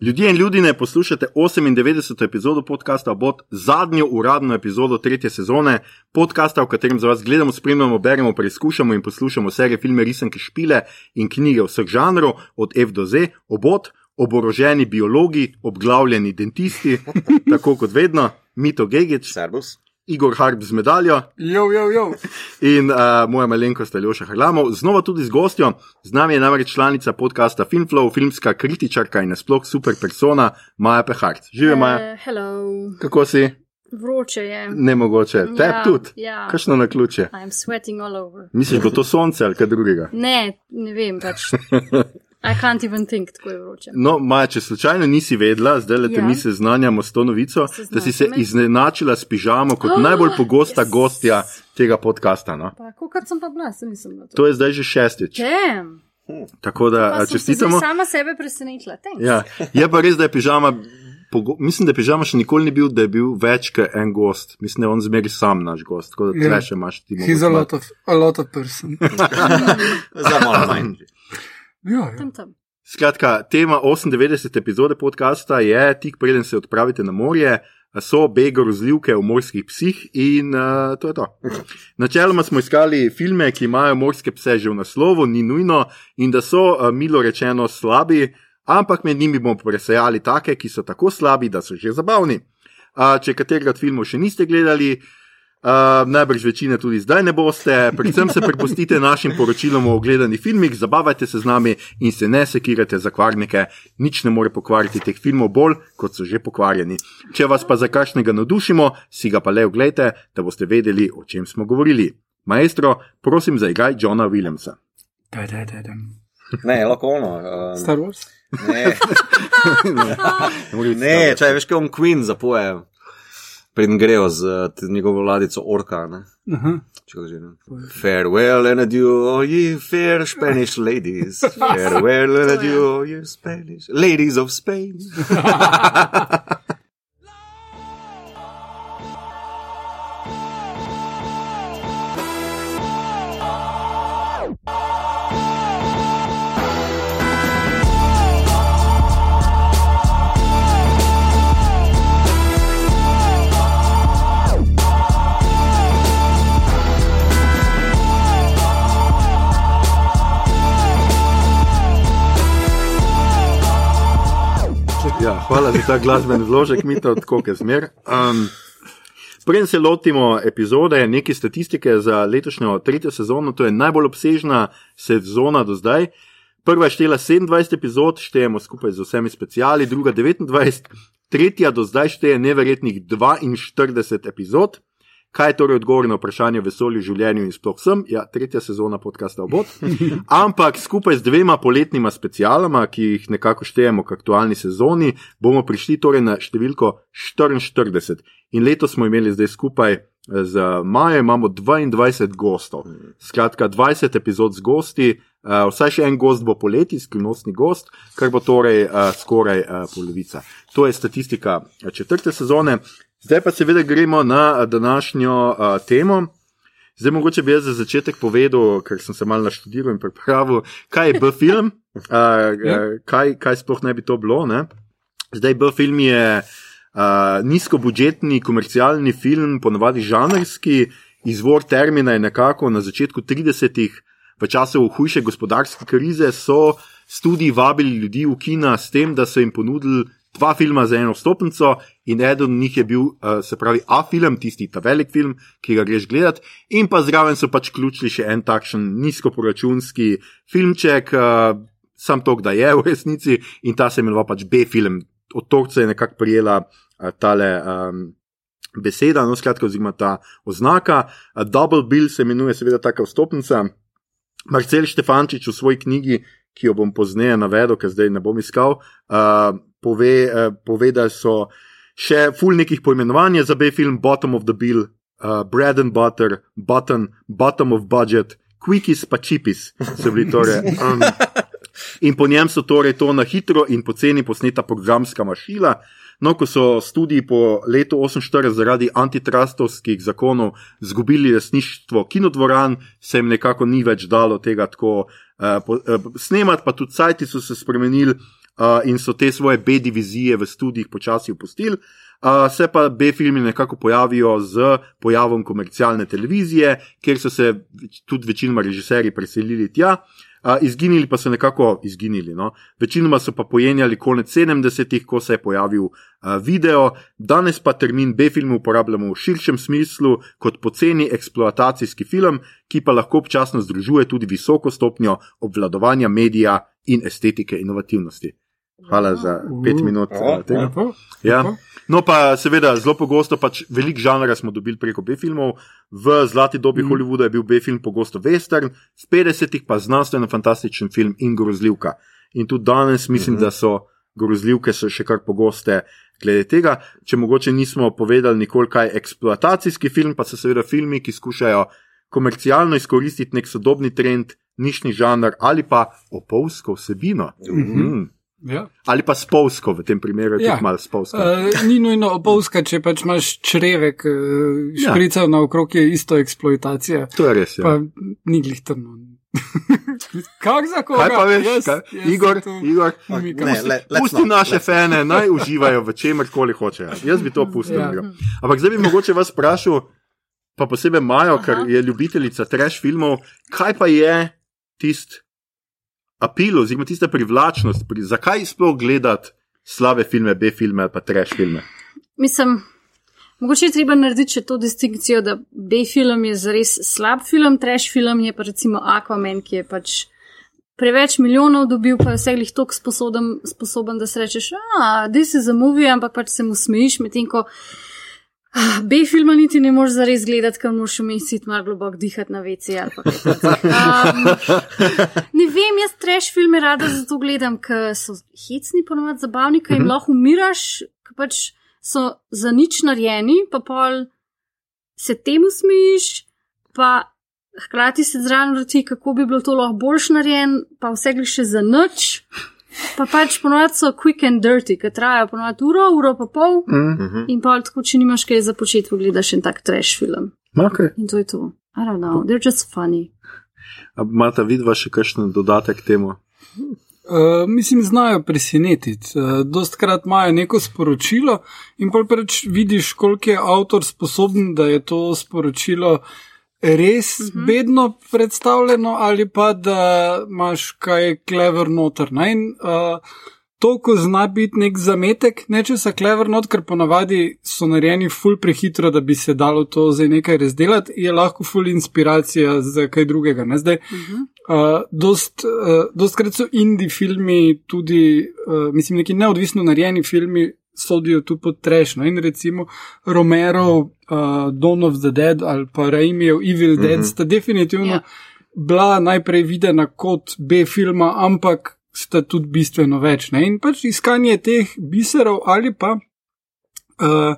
Ljudje in ljudje, poslušate 98. epizodo podcasta Bot, zadnjo uradno epizodo tretje sezone podcasta, v katerem za vas gledamo, spremljamo, beremo, preizkušamo in poslušamo serije filme, risanke, špile in knjige vseh žanrov, od F do Z, obot, oboroženi biologi, obglavljeni dentisti, tako kot vedno, Mito Gigič, Servus. Igor Harb z medaljo Jo, jo, jo. in uh, moja malenkost Aljoša Hrlamov, znova tudi z gostjo. Z nami je namreč članica podcasta Filmflow, filmska kritičarka in nasploh super persona Maja Pehart. Živi Maja, Uh, hello. kako si? Vroče je. Nemogoče, te Ja, tudi. ja. Kakšno na ključe? I'm sweating all over. Misliš, bo to sonce ali kaj drugega? Ne, ne vem pač. I can't even think, tako je vroče. No, Maja, če slučajno nisi vedela, zdaj le te Ja. mi seznanjamo s to novico, da si se me. iznenačila s pižamo kot Oh, najbolj pogosta yes. gostja tega podcasta. No? Pa, kot sem pa bila, sem na to. To je zdaj že šestič. Damn. Tako da Pa a, sem se čestitamo. sama sebe presenetila. Thanks. Ja, je pa res, da je pižama. Pogo mislim, da je pižama še nikoli ni bil, da je bil več kot en gost. Mislim, da je on zmeri sam naš gost. Tako da Ja. tle še imaš ti He's a lot of, a lot of person. Za malo manj. Ja, ja. Tam, tam. Skratka, tema 98. epizode podcasta je, tik preden se odpravite na morje, so begorozljivke v morskih psih in uh, to je to. Načeloma smo iskali filme, ki imajo morske pse že v naslovu, ni nujno in da so, uh, milo rečeno, slabi, ampak med njimi bomo presejali take, ki so tako slabi, da so že zabavni. Uh, če katerega od filmov še niste gledali, Uh, najbrž večine tudi zdaj ne boste, predvsem se prepustite našim poročilom o ogledanih filmih, zabavajte se z nami in se ne sekirate za kvarnike. Nič ne more pokvariti teh filmov bolj, kot so že pokvarjeni. Če vas pa za kakšnega navdušimo, si ga pa le oglejte, da boste vedeli, o čem smo govorili. Maestro, prosim, zaigraj Johna Williamsa. Da, da, da, da. Ne, lahko ono. Um, Star Wars? ne, ne, če veš, kaj on Queen zapoje, preden grejo z uh, njegovo vladico Orka. Ne. Farewell and adieu, oh, ye fair Spanish ladies. Farewell and adieu, oh, ye Spanish ladies of Spain. hvala za ta glasbeni vložek, mi to tako, kot zmer. Um, Preden se lotimo epizode, nekaj statistike za letošnjo tretjo sezono, to je najbolj obsežna sezona do zdaj. Prva je štela 27 epizod, štejemo skupaj z vsemi speciali, druga 29, tretja do zdaj šteje neverjetnih 42 epizod. Kaj je torej odgovor na vprašanje o vesolju, življenju in sploh sem? Ja, tretja sezona podcasta obot. Ampak skupaj z dvema poletnima specialama, ki jih nekako štejemo k aktualni sezoni, bomo prišli torej na številko 44. In letos smo imeli zdaj skupaj eh, z Majem, imamo 22 gostov. Skratka, 20 epizod z gosti, uh, vsaj še en gost bo poleti, skrivnostni gost, kar bo torej uh, skoraj uh, polovica. To je statistika četrte sezone. Zdaj pa seveda gremo na današnjo uh, temo. Zdaj, mogoče bi jaz za začetek povedal, ker sem se malo naštudiral in pripravil, kaj je B-film, uh, kaj, kaj sploh ne bi to bilo. Ne? Zdaj, B-film je uh, nizkobudžetni komercialni film, ponavadi žanrski, izvor termina je nekako na začetku 30-ih, v času hujše gospodarske krize, so studiji vabili ljudi v kina s tem, da so jim ponudili dva filma za eno stopnico, in eden od njih je bil, uh, se pravi, A-film, tisti ta velik film, ki ga greš gledat, in pa zraven so pač ključili še en takšen nizkoporačunski filmček, uh, sam to, da je v resnici, in ta se imenoval pač B-film. Od torca je nekako prijela uh, tale. Um, Beseda, no, skratka, oziroma ta oznaka. Uh, Double Bill se imenuje, seveda, taka vstopnica. Marcel Štefančič v svoji knjigi, ki jo bom pozneje navedel, ker zdaj ne bom iskal, uh, pove, uh, pove, da so še ful nekih poimenovanj za B-film, Bottom of the Bill, uh, Bread and Butter, Button, Bottom of Budget, Quickies pa Chippies so bili torej. Um, in po njem so torej to na hitro in poceni posneta programska mašila. No, ko so študiji po letu 48 zaradi antitrustovskih zakonov izgubili resništvo kinodvoran, se jim nekako ni več dalo tega tako uh, po, uh, snemati, pa tudi sajti so se spremenili. Uh, in so te svoje B-divizije v študijih počasi opustili. Uh, se pa B-filmi nekako pojavijo z pojavom komercialne televizije, kjer so se tudi večinoma režiserji preselili tja. Uh, izginili pa so nekako izginili. No? Večinoma so pa pojenjali konec 70-ih, ko se je pojavil uh, video. Danes pa termin B-film uporabljamo v širšem smislu kot poceni eksploatacijski film, ki pa lahko občasno združuje tudi visoko stopnjo obvladovanja medija in estetike inovativnosti. Hvala za pet minut. uh, tega. Ja. No, pa seveda, zelo pogosto pač velik žanra smo dobili preko B-filmov. V zlati dobi mm. Hollywooda je bil B-film pogosto western, v 50-ih pa znanstveno-fantastičen film in grozljivka. In tudi danes mislim, mm -hmm. da so grozljivke so še kar pogoste glede tega. Če mogoče nismo povedali nikoli kaj eksploatacijski film, pa so seveda filmi, ki skušajo komercialno izkoristiti nek sodobni trend, nišni žanr ali pa opolsko vsebino. Mm -hmm. Ja. Ali pa spolsko, v tem primeru je Ja. malo spolsko. Uh, ni nujno opolska, če pač imaš črevek, Ja. špricev ja. naokrog je isto eksploatacija, To je res. Ja. pa ni glih trno. Kak za koga? Kaj pa veš, Jaz- kaj? jaz sem Igor. Igor, mi Ne, le- let's pusti not, naše let's- fene, naj uživajo v čemer koli hočejo. Jaz bi to pustil. Ja. Ampak zdaj bi mogoče vas vprašal, pa posebej Majo, ker je ljubiteljica trash filmov, kaj pa je tisti apil oziroma tista privlačnost, pri, zakaj sploh gledati slabe filme, B-filme ali pa trash filme. Mislim, mogoče je treba narediti še to distinkcijo, da B-film je zares slab film, trash film je pa recimo Aquaman, ki je pač preveč milijonov dobil, pa je vseglih toliko sposoben, sposoben, da si rečeš, ah, this is a movie, ampak pač se mu smejiš, medtem ko ah, B-filma niti ne moreš zares gledati, ker moraš vmes iti malo globoko dihati na vece ali pa kaj. Um, ne vem, jaz trash filme rada zato gledam, ker so hecni, ponovadi zabavni, ker jim lahko umiraš, ker pač so za nič narejeni, pa pol se temu smejiš, pa hkrati se zraven vrti, kako bi bilo to lahko boljš narejen, pa vse gre še za nič. Pa pač ponovadi so quick and dirty, ki trajajo ponovadi uro, uro pa pol. Mm. In pa tako, če nimaš kaj za početi, pogledaš en tak trash film. Okay. In to je to. I don't know, they're just funny. Mata vidva še kakšen dodatek temu? Uh, mislim, znajo presenetiti. Uh, dostkrat imajo neko sporočilo in pa pač vidiš, koliko je avtor sposoben, da je to sporočilo res uh -huh. bedno predstavljeno ali pa da imaš kaj klever noter. Ne? In uh, to, ko zna biti nek zametek, nečesa klever not, ker ponavadi so narejeni ful prehitro, da bi se dalo to za nekaj razdelati, je lahko ful inspiracija za kaj drugega. Ne? Zdaj, uh -huh. Uh, dost, uh, dostkrat so indie filmi, tudi, uh, mislim, neki neodvisno narejeni filmi sodijo tu pod trešno. In recimo Romero, uh, Dawn of the Dead ali pa Raimijev Evil Dead mm -hmm. sta definitivno Ja. yeah. bila najprej videna kot B-filma, ampak sta tudi bistveno več. Ne? In pač iskanje teh biserov ali pa uh,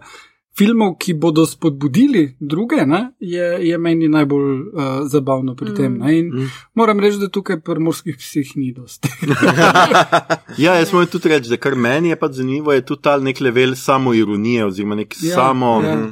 filmov, ki bodo spodbudili druge, ne, je, je meni najbolj uh, zabavno pri tem. Ne, Mm. moram reči, da tukaj pri morskih psih ni dosti. Ja, jaz moram tudi reči, da kar meni je pač zanimivo, je tudi ta nek level samo ironije oziroma nek Ja, samo. ja. Ja.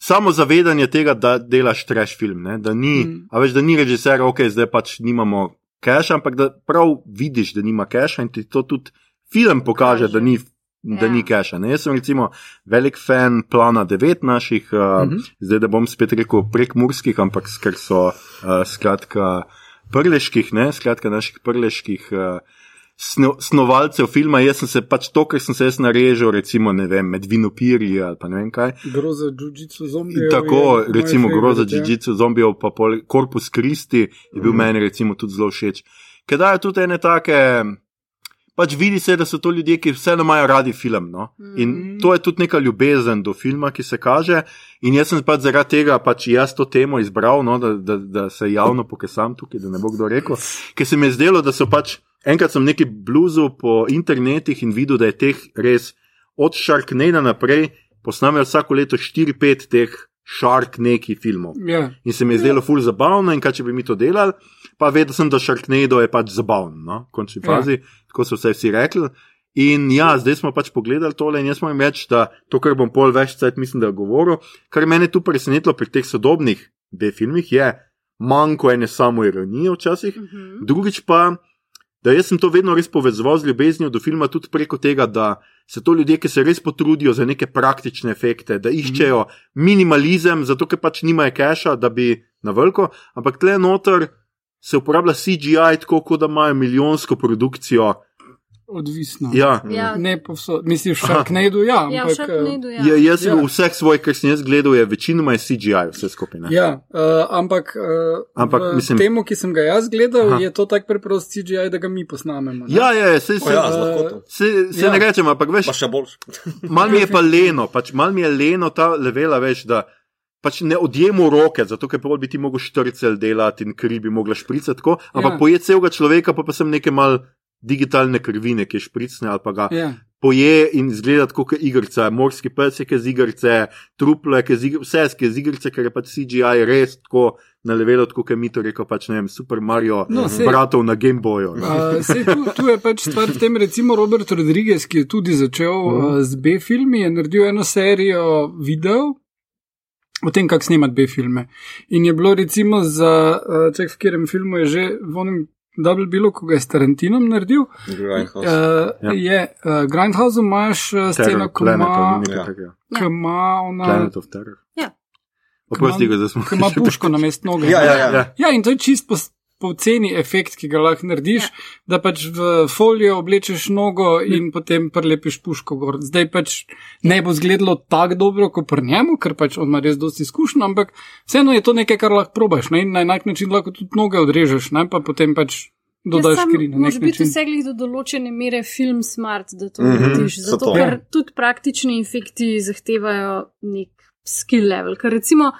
Samo zavedanje tega, da delaš trash film, ne? da ni, Mm. a veš, da ni režiser, ok, zdaj pač nimamo cache, ampak da prav vidiš, da nima cache in ti to tudi film pokaže, Kaže. da ni, da Ja. ni cache. Ne? Jaz sem recimo velik fan plana 9 naših, uh, mm Mhm. -hmm. zdaj da bom spet rekel prek murskih, ampak ker so uh, skratka prleških, ne, skratka naših prleških. Uh, Sno, snovalcev filma, jaz sem se pač to, kar sem se jaz narežal, recimo, ne vem, med vinopirji ali pa ne vem kaj. Groza, džužico, In zombijev. tako, je recimo, groza favorite, ja. Zombijev, pa pol, Korpus Kristi je bil mm. meni recimo tudi zelo všeč. Ker dajo tudi ene take, pač vidi se, da so to ljudje, ki vseeno imajo radi film. No? In to je tudi neka ljubezen do filma, ki se kaže. In jaz sem pač zaradi tega pač jaz to temo izbral, no, da, da, da se javno pokasam tukaj, da ne bo kdo rekel. Ker se mi je zdelo, da so pač, enkrat sem neki bluzil po internetih in videl, da je teh res od Sharknada naprej posnamejo vsako leto 4-5 teh Shark neki filmov. Ja. In se mi je zdelo ful zabavno, in kaj če bi mi to delali, pa vedel sem, da Sharknado je pač zabavno, no? v končni Ja. fazi, tako so vse vsi rekli. In ja, zdaj smo pač pogledali tole in jaz moram reči, da to, kar bom pol več cajt mislim, da je govoril, kar mene tu presenetilo pri teh sodobnih B-filmih, je manjko ene samo ironije včasih, Mhm. drugič pa da jaz sem to vedno res povezoval z ljubeznijo do filma, tudi preko tega, da so to ljudje, ki se res potrudijo za neke praktične efekte, da iščejo minimalizem, zato ker pač nimajo keša, da bi na veliko, ampak tle noter se uporablja CGI tako, kot da imajo milijonsko produkcijo. Odvisno. Ja. Ja, Ne povsod, misliš, Sharknado, ja. ja v ampak, Sharknadu, ja. Ja, jaz Ja. vseh svojih, kar sem jaz gledal, je večinoma je CGI, vse skupaj. ne. Ja, uh, ampak, uh, Ampak, v mislim- temu, ki sem ga jaz gledal, Aha. je to tako preprost CGI, da ga mi posnamemo. ne? Ja, ja, se, O, se, ja, Eh, z lahkoto. se, se Ja. ne rečem, ampak veš, Pa še boljš. Mal mi je pa leno, pač mal mi je leno ta levela, veš, da pač ne odjemo roke, zato ker bi ti mogel štrcel delati in kri bi mogla špricati tako, ampak Ja. poje celega človeka, pa pa sem neke mal digitalne krvine, ki špricne ali pa ga Ja. poje in zgleda kot igrica, morski pes je z igrice, truple, je igrice, vse je z igrice, ker je pač CGI res tako na levelu, kot je mi to rekel, pač ne vem, Super Mario, No, sej- bratov na Game Boyu. Uh, sej, tu, tu je pač stvar v tem, recimo Robert Rodriguez, ki je tudi začel uh, z B-filmi, je naredil eno serijo videov o tem, kako snemati B-filme. In je bilo recimo za, uh, ček, v katerem filmu je že, v onem Double Billu, ko ga je s Tarantinom naredil, Grindhouse. uh, Ja. je uh, Grindhouse imaš uh, sceno, ko ima, Ja. takega. ko ima ona, Planet of Terror. Ja. Oprosti ga, da smo. ko ima puško na mest noge. Ja, ja, ja. Ja. Ja, in to je čist po, poceni efekt, ki ga lahko narediš, ja. da pač v folijo oblečeš nogo in potem prelepiš puško gor. Zdaj pač ne bo izgledalo tako dobro, kot pri njemu, ker pač on ima res dosti izkušenj, ampak vseeno je to nekaj, kar lahko probaš ne? in na enak način lahko tudi noge odrežeš, ne? pa potem pač dodaš Ja, kri na nek biti način. vse glih do določene mere film smart, da to Mhm, narediš. so Zato, to. ker tudi praktični efekti zahtevajo nek skill level. Ker recimo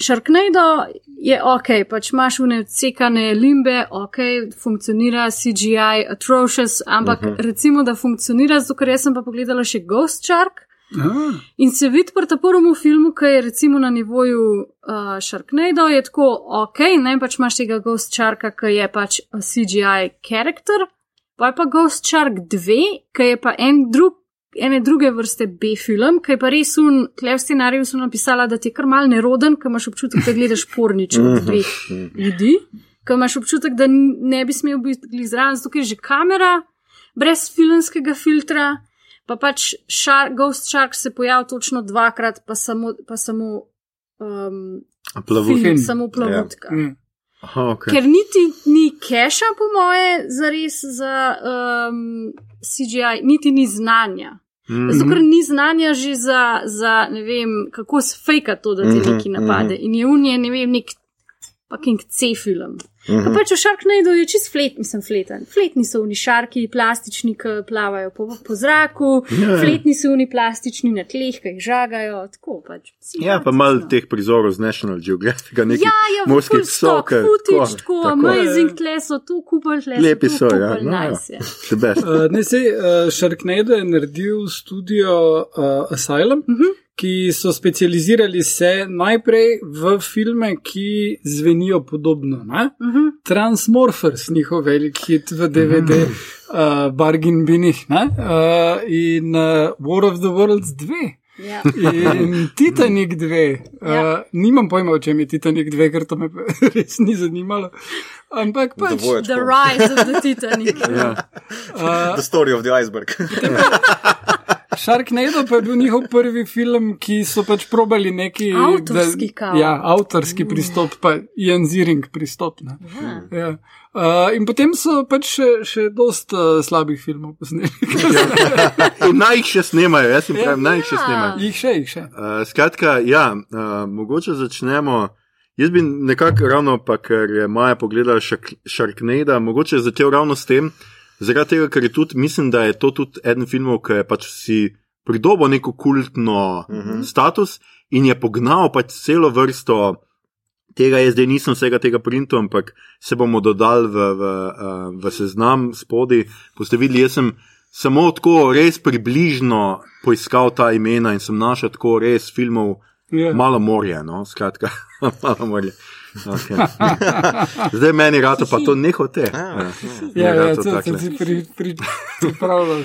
Sharknado je ok, pač imaš vne odsekane limbe, ok, funkcionira CGI, atrocious, ampak uh -huh. recimo, da funkcionira, zato ker jaz sem pa pogledala še Ghost Shark. Ah, In se vidi pri prvem filmu, ki je recimo na nivoju uh, Sharknado, je tako ok, ne pač imaš tega Ghost Sharka, ki je pač a CGI karakter, pa je pa Ghost Shark 2, ki je pa en drug. Ene druge vrste B-film, ki je pa res un, tle v scenariju sem napisala, da ti je kar mal neroden, ker imaš občutek, da gledaš pornič od dveh ljudi, ker imaš občutek, da ne bi smel biti zraven, zato ker je že kamera brez filmskega filtra, pa pač šar, Ghost Shark se pojavlja točno dvakrat, pa samo, pa samo, um, Plavu. film, samo plavutka. mm. Aha, okay. Ker niti ni keša, po moje, za res za um, CGI, niti ni znanja. Mm. Zato, ker ni znanja že za, za ne vem, kako sfejka to, da ti Mhm, neki napade. In je unije, ne vem, nek fucking C-film. Mhm. Mm. Pač v Sharknado je čist flet, mislim, fleten. Fletni so oni šarki, plastični, ki plavajo po, po zraku, Ja. fletni so oni plastični na tleh, ki jih žagajo, tako pač. Ja, pa malo teh prizorov z National Geographic, nekaj Ja, ja, morskih full stock, psov, ke- footage, tako, tako, amazing, tle so tu kupili, tle Lepi so so, tu ja. No, ja. nice. je. The best. Uh, ne, sej, uh, Sharknado je naredil studio uh, Asylum, uh Mhm. -huh. ki so specializirali se najprej v filme, ki zvenijo podobno. Ne? Mhm. Transmorphers, njihov velik hit v DVD, uh, Bargain Binih uh, in uh, War of the Worlds 2. Ja. In Titanic 2. Uh, Ja. Nimam pojma, o čem je Titanic 2, ker to me res ni zanimalo. Ampak pač. Dvoje. The Rise of the Titanic. Ja. Uh, The story of the iceberg. Sharknado pa je bil njihov prvi film, ki so pač probali neki Avtorski kao. Ja, avtorski pristop, pa Ian Ziering pristop. Ne. Ja. Uh, in potem so pač še, še dost uh, slabih filmov posneli. In naj jih še snemajo, jaz jim pravim, naj jih še Ja. snemajo. jih še, jih še. Uh, skratka, ja, uh, mogoče začnemo. Jaz bi nekako ravno, pa ker je Maja pogledala Shark- Sharknado, mogoče začel ravno s tem, zaradi tega, ker je tudi, mislim, da je to tudi eden filmov, ki je pač si pridobil neko kultno uh -huh. status in je pognal pač celo vrsto. Tega jaz zdaj nisem vsega tega printu, ampak se bomo dodali v, v, uh, v seznam spodaj. Boste videli, jaz sem samo tako res približno poiskal ta imena in sem našel tako res filmov, Ja. malo morje, no, skratka, malo morje. Okay. Zdaj meni rado pa to ne hote. Ja, ja, to to takle. sem si pri, pri, pripravljal. Uh,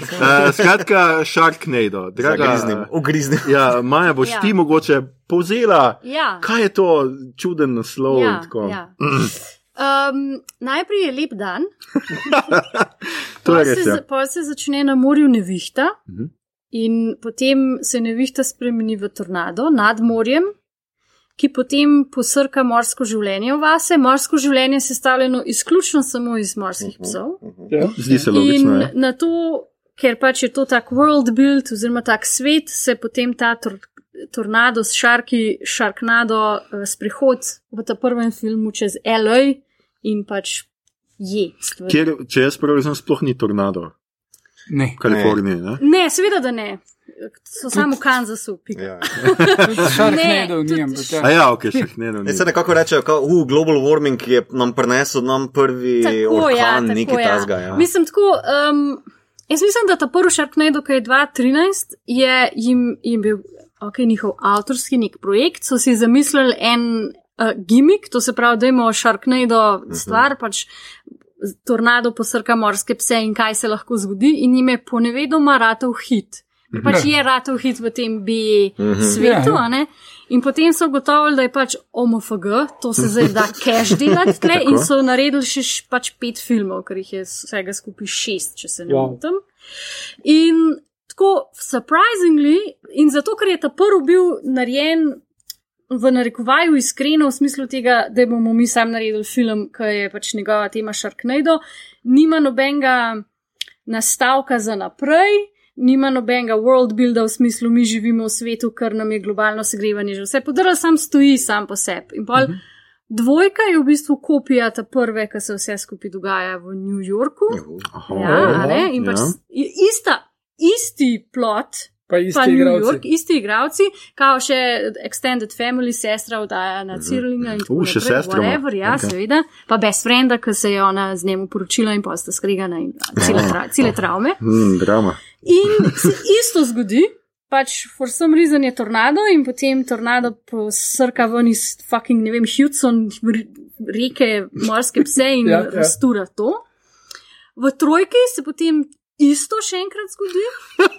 skratka, Sharknado, draga. Zagriznim, ugriznim. Ja, Maja, boš Ja. ti mogoče povzela, Ja. kaj je to čuden naslov. Ja, tako. ja. Um, najprej je lep dan, je se. Ja. pol se začne na morju nevihta Mhm. in potem se nevihta spremeni v tornado nad morjem, ki potem posrka morsko življenje v vase. Morsko življenje je sestavljeno izključno samo iz morskih psov. Ja. Zdi se logično. In Ja. na to, ker pač je to tak world build oziroma tak svet, se potem ta tor tornado s šarki, šarknado, uh, sprehod v ta prvem filmu čez LA in pač je stvari. Kjer, če jaz prav razumem, sploh ni tornado Ne. v Kaliforniji. Ne? Ne, seveda, da ne. So samo v Kansasu. pika. Ja. Sharknado tudi- ni, ampak ja. Ja, ok, še ne, no, Ne, se nekako reče, da uh, global warming je nam prinesel nam prvi Tako, ja, orkan, tako, nekaj ja. tasga. Ja. Mislim, tako, um, jaz mislim, da ta prvi Sharknado, ki je 2013, je jim, jim bil okay, njihov avtorski nek projekt, so si zamislili en uh, gimmick, to se pravi, da imamo Sharknado stvar, pač tornado posrka morske pse in kaj se lahko zgodi, in jim je ponevedoma ratov hit. Pač je ratov hit v tem bi svetu, Ja, ja. a ne? In potem so ugotovili, da je pač OMFG, to se zdaj da cash delati tle in so naredili še pač pet filmov, ker jih je vsega skupaj šest, če se ne Wow. motim. In tako, surprisingly, in zato, ker je ta prvi bil narejen v narekovaju iskreno, v smislu tega, da bomo mi sam naredili film, ki je pač njegova tema Sharknado, nima nobenega nastavka za naprej. Nima nobenega world builda v smislu, mi živimo v svetu, ker nam je globalno segrevanje že vse podrl, sam stoji sam po sebi. In pol uh -huh. dvojka je v bistvu kopija ta prve, ki se vse skupaj dogaja v New Yorku. Aha, Ja, a ne? In pač ja. s- i- ista, isti plot, Pa isti pa New igralci. York, isti igravci, kao še Extended Family, sestra oddaja na Cirlinga in tako Uh, še naprej, sestra whatever, ja, Okej. seveda, pa best frienda, ki se je ona z njemu poročila in pa sta skregana in cele, tra, cele travme. Hmm, drama. In se isto zgodi, pač for some reason je tornado in potem tornado posrka ven iz fucking, ne vem, Hudson, reke, morske pse in Ja, ja, ja. ja. rastura to. V trojki se potem isto še enkrat zgodi.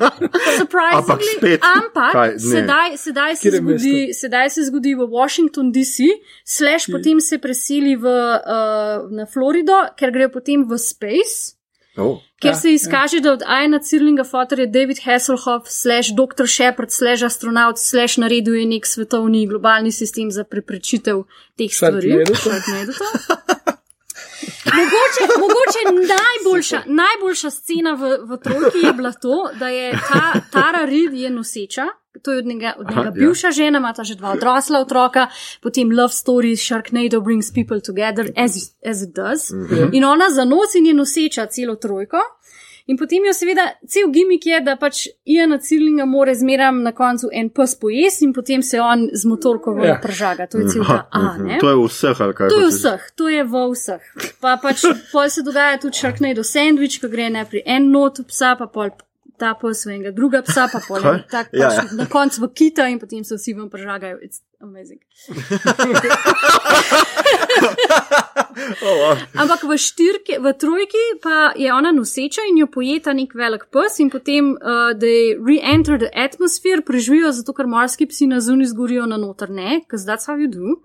Surprisingly, Ampak spet. ampak Kaj, ne. sedaj, sedaj, se Katerem zgodi, sedaj se zgodi v Washington DC, slash potem se preseli v, uh, na Florido, ker grejo potem v Space. Oh. Ker Ja, se izkaže, da od Aina Cirlinga Fotor je David Hasselhoff, slash Dr. Shepard, slash astronaut, slash naredil je nek svetovni globalni sistem za preprečitev teh stvari. Sharknado. Mogoče, mogoče najboljša, najboljša scena v, v trojki je bila to, da je ta Tara Reid je noseča. To je od njega, od njega Aha, ja. bivša žena, ima ta že dva odrasla otroka, potem Love Story, Sharknado brings people together, as, as it does. Mm -hmm. In ona za nos in je noseča celo trojko. In potem jo seveda, cel gimik je, da pač Iana Cirlinga more zmeram na koncu en pes pojes in potem se on z motorko ven Ja. pržaga. To je cel ta A, ne? To je v vseh, ali kaj? To je hočeš? vseh, to je v vseh. Pa pač pol se dogaja tudi Sharknado sandvič, ko gre najprej en not psa, pa pol ta pes v enega druga psa, pa pol Kaj? en tak Ja, pač ja. na koncu v kita in potem se vsi ven pržagajo. It's amazing. Oh, wow. Ampak v štirki, v trojki pa je ona noseča in jo pojeta nek velik pes in potem uh, they re-enter the atmosphere, preživijo zato, ker morski psi na zunaj zgorijo na noter, ne, because that's how you do.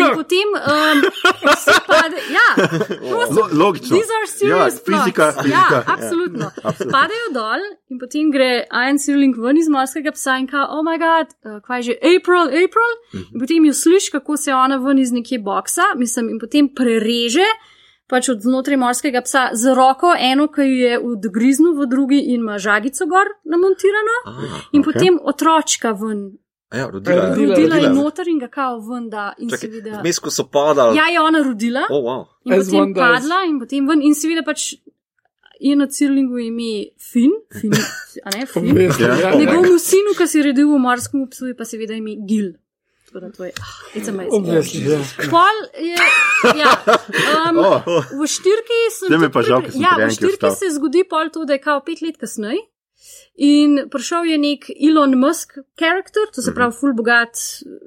In potem um, vsi pade, ja, prosim, Lo- Logično. These are serious ja, fizika, plots. fizika. Ja, absolutno. Padejo dol in potem gre Ian Sirling ven iz morskega psa in kao, oh moj bog, uh, kaj je že April, April. In potem jo slišiš, kako se ona ven iz nekje boksa, mislim, in potem prereže. Pač od znotraj morskega psa z roko, eno, ki jo je odgriznil, v drugi in ima žagico gor namontirano, Ah, in ok. potem otročka ven, ja, rodila, Rodila, rodila rodila. in noter in ga kao ven, da in Čakaj, seveda. vmes, ko so padali. Ja, je ona rodila. Oh, wow. In As potem one does. padla, in potem ven, in seveda pač je na Cirlingu ime Fin, fin a ne Fin. Ja. Njegovemu sinu, ki si je redil v morskem psu, je pa seveda ime Gil. Tako da to je, ah, it's amazing. Obvezno, ja. Pol je, ja, um, Oh, v štirki se. Zdaj me pa žal, ker sem Ja, v štirki se zgodi pol to, da je kao pet let kasneje. In prišel je nek Elon Musk karakter, to se Mhm. pravi, full bogat,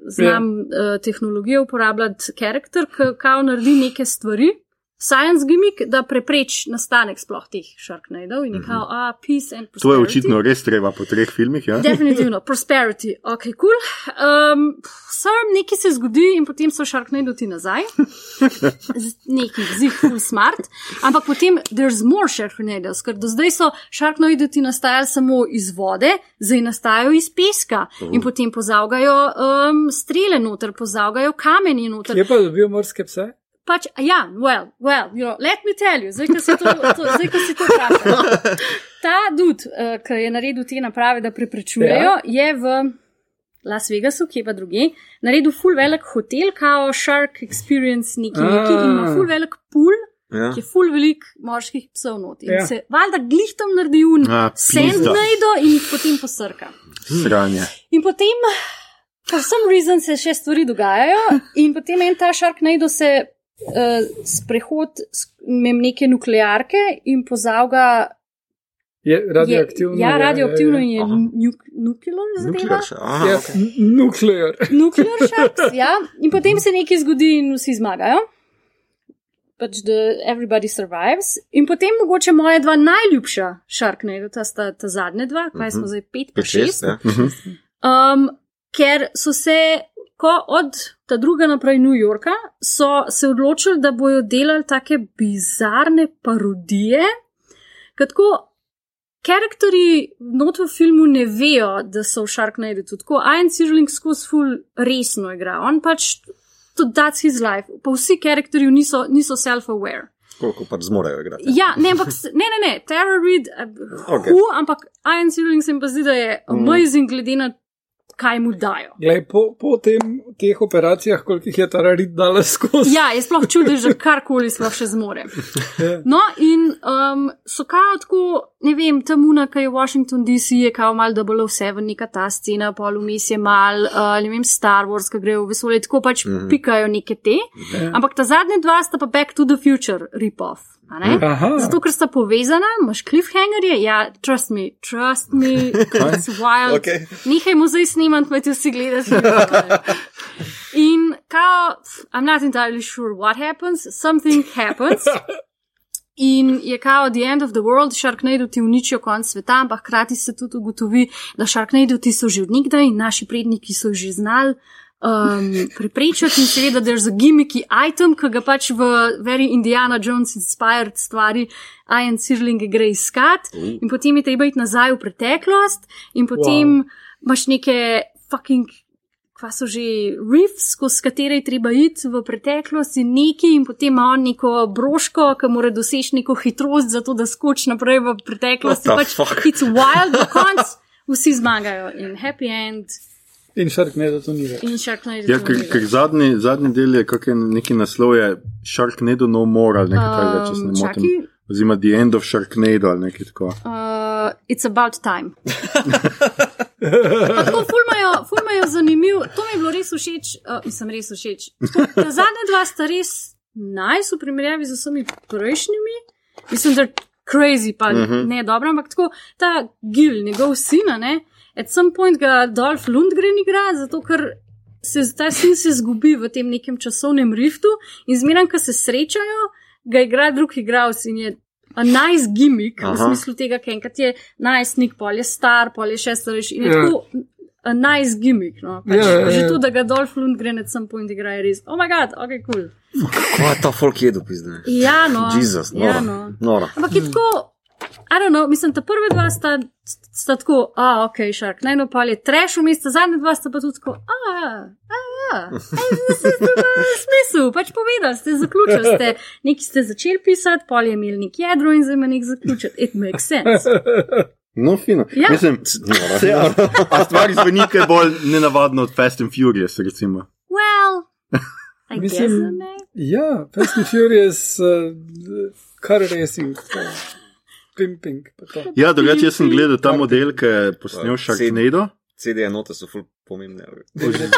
znam uh, tehnologijo uporabljati karakter, ki kao naredi neke stvari, science gimmick, da prepreč nastanek sploh teh Sharknadeov in je kao, a, peace and prosperity. To je očitno res treba po treh filmih. Ja? Definitivno, prosperity, ok, cool. Um, Sam nekaj se zgodi in potem so Sharknado ti nazaj, neki zig, full smart, ampak potem there's more Sharknados, ker do zdaj so Sharknado ti nastajali samo iz vode, zdaj nastajajo iz peska in potem pozavgajo um, strele noter, pozavgajo kamenje noter. Je pa dobil morske pse? Pač, ja, well, well, you know, let me tell you, zdaj, ko si to, to, zdaj, ko si to vprašal. Ta dud, uh, ki je naredil te naprave, da preprečujejo, ja. je v Las Vegasu, kje pa druge, naredil full velik hotel, kao Shark Experience, neki, neki in ima Ah. full velik pool, Ja. ki je full velik morskih psov noti. In Ja. se valjda glihtom naredi un A, pizda. sandnajdo in jih potem posrka. Sranje. In potem, for some reason, se še stvari dogajajo, in potem en ta Sharknado se uh, sprehod mem neke nuklearke in pozavga. Je radioaktivno. Je, ja, je- radioaktivno je- in je Aha. nuk, nuklear zadeva. Nuklear še. Aha, Je ok. n- nuklear. Nuklear sharks, ja. In potem se nekaj zgodi in vsi zmagajo. Pač, da everybody survives. In potem mogoče moja dva najljubša Sharknado, ta sta ta zadnja dva, kaj smo zdaj pet, pa Pet, šest, šest. ja. Um, ker so se, ko od ta druga naprej New Yorka, so se odločili, da bojo delali take bizarne parodije. Katko, Karakterji not v filmu ne vejo, da so v Sharknado tudi tako. Ian Sirling skozi ful resno igra, on pač tudi that's his life. Pa vsi karakterji niso, niso self-aware. Koliko pač zmorejo igrati. Ja, ne, ampak ne, ne, ne, Tara Reid, Ok. okay. hu, ampak Ian Sirling se mi pa zdi, da je amazing glede na kaj mu dajo. Glej, po, po tem, teh operacijah, koliko jih je ta Rarid dala skozi. Ja, je sploh čudež, da karkoli sploh še zmore. No, in um, so kao tako, ne vem, tam una, ki je Washington DC, je kao mal 007, neka ta scena, pol vmes je mal, uh, ne vem, Star Wars, ki grejo v vesolje, tako pač mm -hmm. pikajo neke te. Ja. Ampak ta zadnja dva sta pa Back to the Future rip-off. Zato, ker sta povezana, imaš cliffhangerje, ja, trust me, trust me, it's wild. Okay. Nehaj muzej snimati, me ti vsi gledajo. In kao, I'm not entirely sure what happens, something happens. In je kao the end of the world, Sharknado ti uničijo konc sveta, ampak hkrati se tudi ugotovi, da Sharknado ti so že odnigdaj in naši predniki so že znali um, preprečiti in seveda there's a gimmicky item, ki ga pač v very Indiana Jones inspired stvari Ian Sirling gre iskat in potem je treba iti nazaj v preteklost in potem wow. imaš neke fucking kva so že riffs, skozi katere je treba iti v preteklost in neki, in potem ima on neko broško, ki mora doseči neko hitrost, zato da skoči naprej v preteklost. Pač fuck? It's wild, do konc vsi zmagajo in happy end In Sharknado to ni več. in Sharknado. Ja, ker, ker zadnji, zadnji del je kak je neki naslov, je Sharknado no more ali nekaj takega, če se ne motim. Um, čakaj. Oziroma The End of Sharknado ali nekaj tako. Uh, it's about time. Tako fulmajo, fulmajo zanimiv, to mi je bilo res všeč, uh, mislim, res všeč. Tako, ta zadnja dva sta res najs v primerjavi z vsemi prejšnjimi. Mislim, da je crazy, pa uh -huh. ne dobro, ampak tako ta Gil, njegov sin, a ne, at some point ga Dolph Lundgren igra, zato ker se ta sin se zgubi v tem nekem časovnem riftu in zmeraj, ko se srečajo, ga igra drug igralec in je a nice gimmick, Aha. v smislu tega, ker enkrat je najstnik, pol je star, pol je še starejši in je Ja. tako a nice gimmick. No? Pač, Ja, ja, ja. Že to, da ga Dolph Lundgren at some point igra, je res, oh my god, ok, cool. Kaj je ta folk jedu, pizne? Ja, no. Jezus, ja, nora. no. Nora. Ampak je tako, I don't know, mislim, ta prve dva sta, sta tako, a, ok, šark, najno pa je trash v mestu, zadnja dva sta pa tudi tako, a, a, a, se smisel, pač povedal, ste zaključili, ste, neki ste začeli pisati, pol je imel nek jedro in zdaj ima nek zaključek. It makes sense. No, fino. Ja. Mislim, se, a, a stvari zveni kaj bolj nenavadno od Fast and Furious, recimo. Well, I Mislim- guess, ne. Ja, Fast and Furious, uh, car racing, to, pimping. Ja, drugače jaz sem gledal ta model, ki je posnel. Sharknado. CD enote so ful pomembne. DVD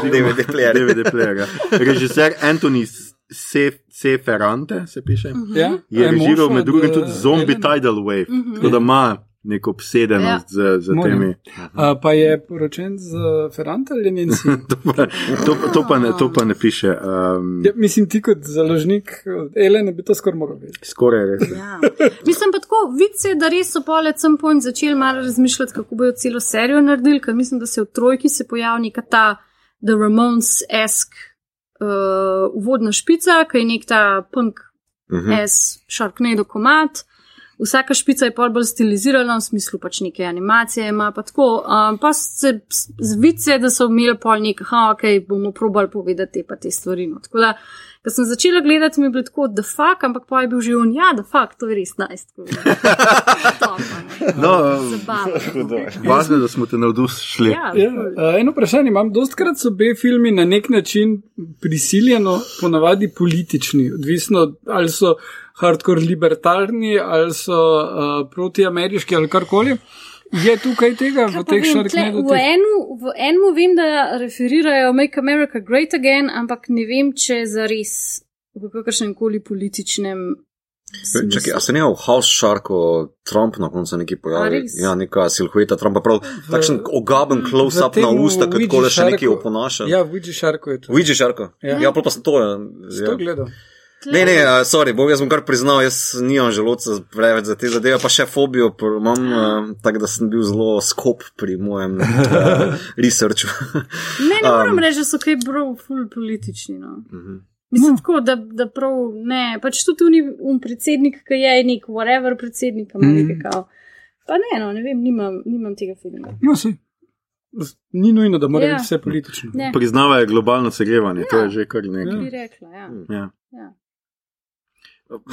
player. DVD player. ja. Režiser Anthony Se- Seferante se piše. Ja, Je režiral med drugim tudi Zombie. Tidal Wave. Mhm. Tako da ima nek obsedenost ja. z, z Moram. temi. Uh, pa je poročen z Ferrante ali njen sin? To pa, to, to, pa ne, to pa ne piše. Um, ja, mislim, ti kot založnik Elene bi to skoraj moral vedeti. Skoraj res. Ja. Mislim pa tako, vidite, da res so pole sem point začeli malo razmišljati, kako bojo celo serijo naredili, ker mislim, da se v trojki se pojavi neka ta The Ramones-esk uh, uvodna špica, ki je nek ta punk Mhm. S Sharknado komat. Vsaka špica je pol bolj stilizirana, v smislu pač neke animacije ima pa tako. Um, pa se zvice, da so imeli pol nek, ha, ok, bomo probali povedati te pa te stvari. No. Tako da, ko sem začela gledati, mi je bilo tako, da fuck, ampak pa je bil že on, ja, da fuck, to je res najst. No, Zabavno. Važno je, da smo te navdušili. Ja, Ja, uh, eno vprašanje imam. Dostkrat so B filmi na nek način prisiljeno, ponavadi politični, odvisno ali so hardcore libertarni ali so uh, protiameriški ali karkoli. Je tukaj tega v Kaj pa teh šarknedu? v, enu, v enem vem, da referirajo Make America Great Again, ampak ne vem, če za res v kakršnem koli političnem. smislu. Čakaj, a se ne v House Sharku Trump na koncu neki pojavi? Ja, neka silhueta Trumpa, prav takšen ogaben close-up v na usta, kot Ouija kole še neki oponaša. Ja, v Ouija Sharku je to. Ouija Sharku? Ja. Ja, pa sem to. Ja. To gledal. Ne, ne, uh, sorry, bom jaz bom kar priznal, jaz nimam želodca preveč za te zadeve, pa še fobijo imam, uh, tako da sem bil zelo skop pri mojem uh, researchu. Ne, ne moram Um. reči, da so kaj prav ful politični. No. Mhm. Mislim, tako, da, da prav ne. Pač tudi ni un predsednik, ki je nek whatever predsednik, ima Mhm. nekaj kao. Pa ne, no, ne vem, nimam, nimam tega filma. No, si. Ni nujno, da mora Ja. biti vse politično. Ne, Priznavajo globalno segrevanje, to je že kar nekaj. bi rekla, ja. Ja. ja.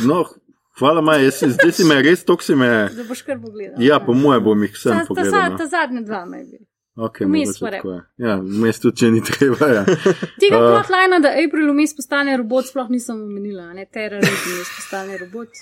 No, hvala, Maja, jaz zdaj si me res tok si me. Da boš kar pogledal. Ja, po moje bom jih ta, sem ta, pogledal. no. ta zadnja dva naj bi. Okay, vmes tako. Ja, vmes tudi, če ni treba. Ja. Tega Uh. plotlina, da April vmes postane robot, sploh nisem omenila, ne terorizem vmes postane robot.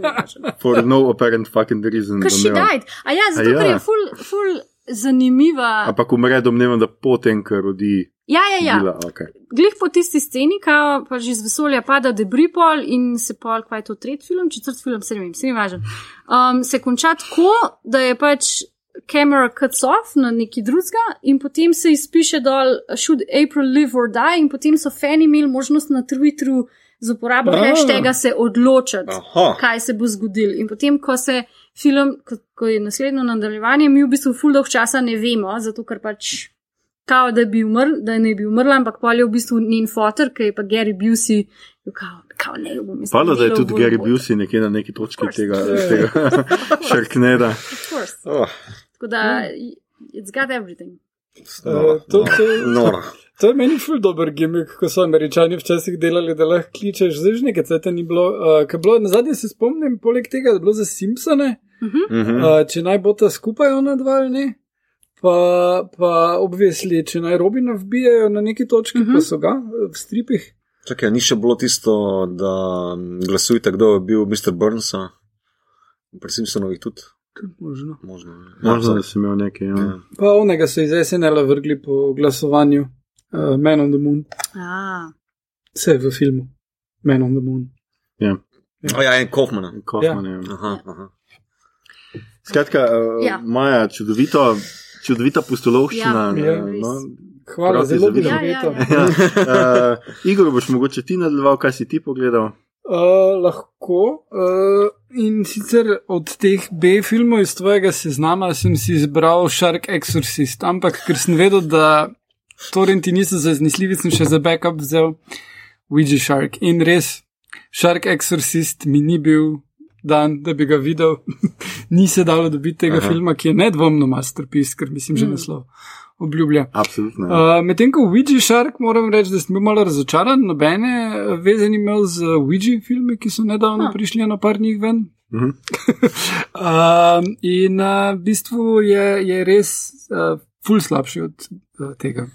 For no apparent fucking reason. She domnevam. died. A ja, zato A ja. ker je ful, ful zanimiva. Ampak umre domnevam, da potem, ker rodi. Ja, ja, ja. Bila, okay. Glih po tisti sceni, ko pa že iz vesolja pada debris pol in se pol, kaj je to tretji film, četrti film, se ne vem, se ni važen. Um, se konča tako, da je pač kamera cuts off na neki drugega in potem se izpiše dol Should April live or die in potem so fani imeli možnost na Twitteru z uporabo Ah. hashtaga se odločiti Aha. kaj se bo zgodilo. In potem, ko se film, ko, ko je naslednjo nadaljevanje, mi v bistvu ful dolg časa ne vemo, zato ker pač. Kao, da bi umrl, da ne bi umrla, ampak pol je v bistvu njen fotor, ki je pa Gary Busey, kao, kao ne bom mislil. Hvala, da je tudi Gary Busey nekje na neki točki course. tega, tega šarkneda. Oh, Tako da, it's got everything. noro, Eh, to- to- noro, noro. To je meni ful dober gimmick, ko so američani včasih delali, da lahko kličeš, zdaj že nekaj cveta ni bilo. Uh, bilo na zadnje se spomnim, poleg tega, da je bilo za Simpsone, Mhm. uh, če naj bo ta skupaj ona dva ali ne. Pa, pa obvesli, če naj Robina vbijajo na neki točki, uh -huh. pa so ga eh, v stripih. Čakaj, ni še bilo tisto, da glasujte, kdo je bil Mr. Burns. Pri Simpsonovih tudi. Tudi Možno. Možno, ne. Možno, Ja, da si imel nekaj. Ja. Ja. Pa onega so iz SNL-a vrgli po glasovanju uh, Man on the Moon, Ah, vse v filmu Man on the Moon. O ja, en Kaufman. Kaufman, ja. Aha, aha. Skratka, uh, Ja. ja. Maja, čudovito, čudovita pustolovščina. Ja, res. no. Hvala, zelo bi zavidam. Ja, ja, ja. Ja. Uh, Igor, boš mogoče ti nadaljeval, kaj si ti pogledal? Uh, lahko. Uh, in sicer od teh B filmov iz tvojega seznama sem si izbral Shark Exorcist, ampak ker sem vedel, da torrenti niso zanesljivi, sem še za backup vzel Ouija Shark. In res, Shark Exorcist mi ni bil dan, da bi ga videl. ni se dalo dobiti tega Aha. Filma, ki je nedvomno masterpiece, ker mislim, že Mm. naslov obljublja. Absolutno. Uh, Medtem ko Ouija Shark, moram reči, da sem bil malo razočaran, nobene veze ni imel z Ouija filmi, ki so nedavno Ha. prišli eno par njih ven. Mhm. Um, in uh, v bistvu je, je res uh, ful slabši od uh, tega.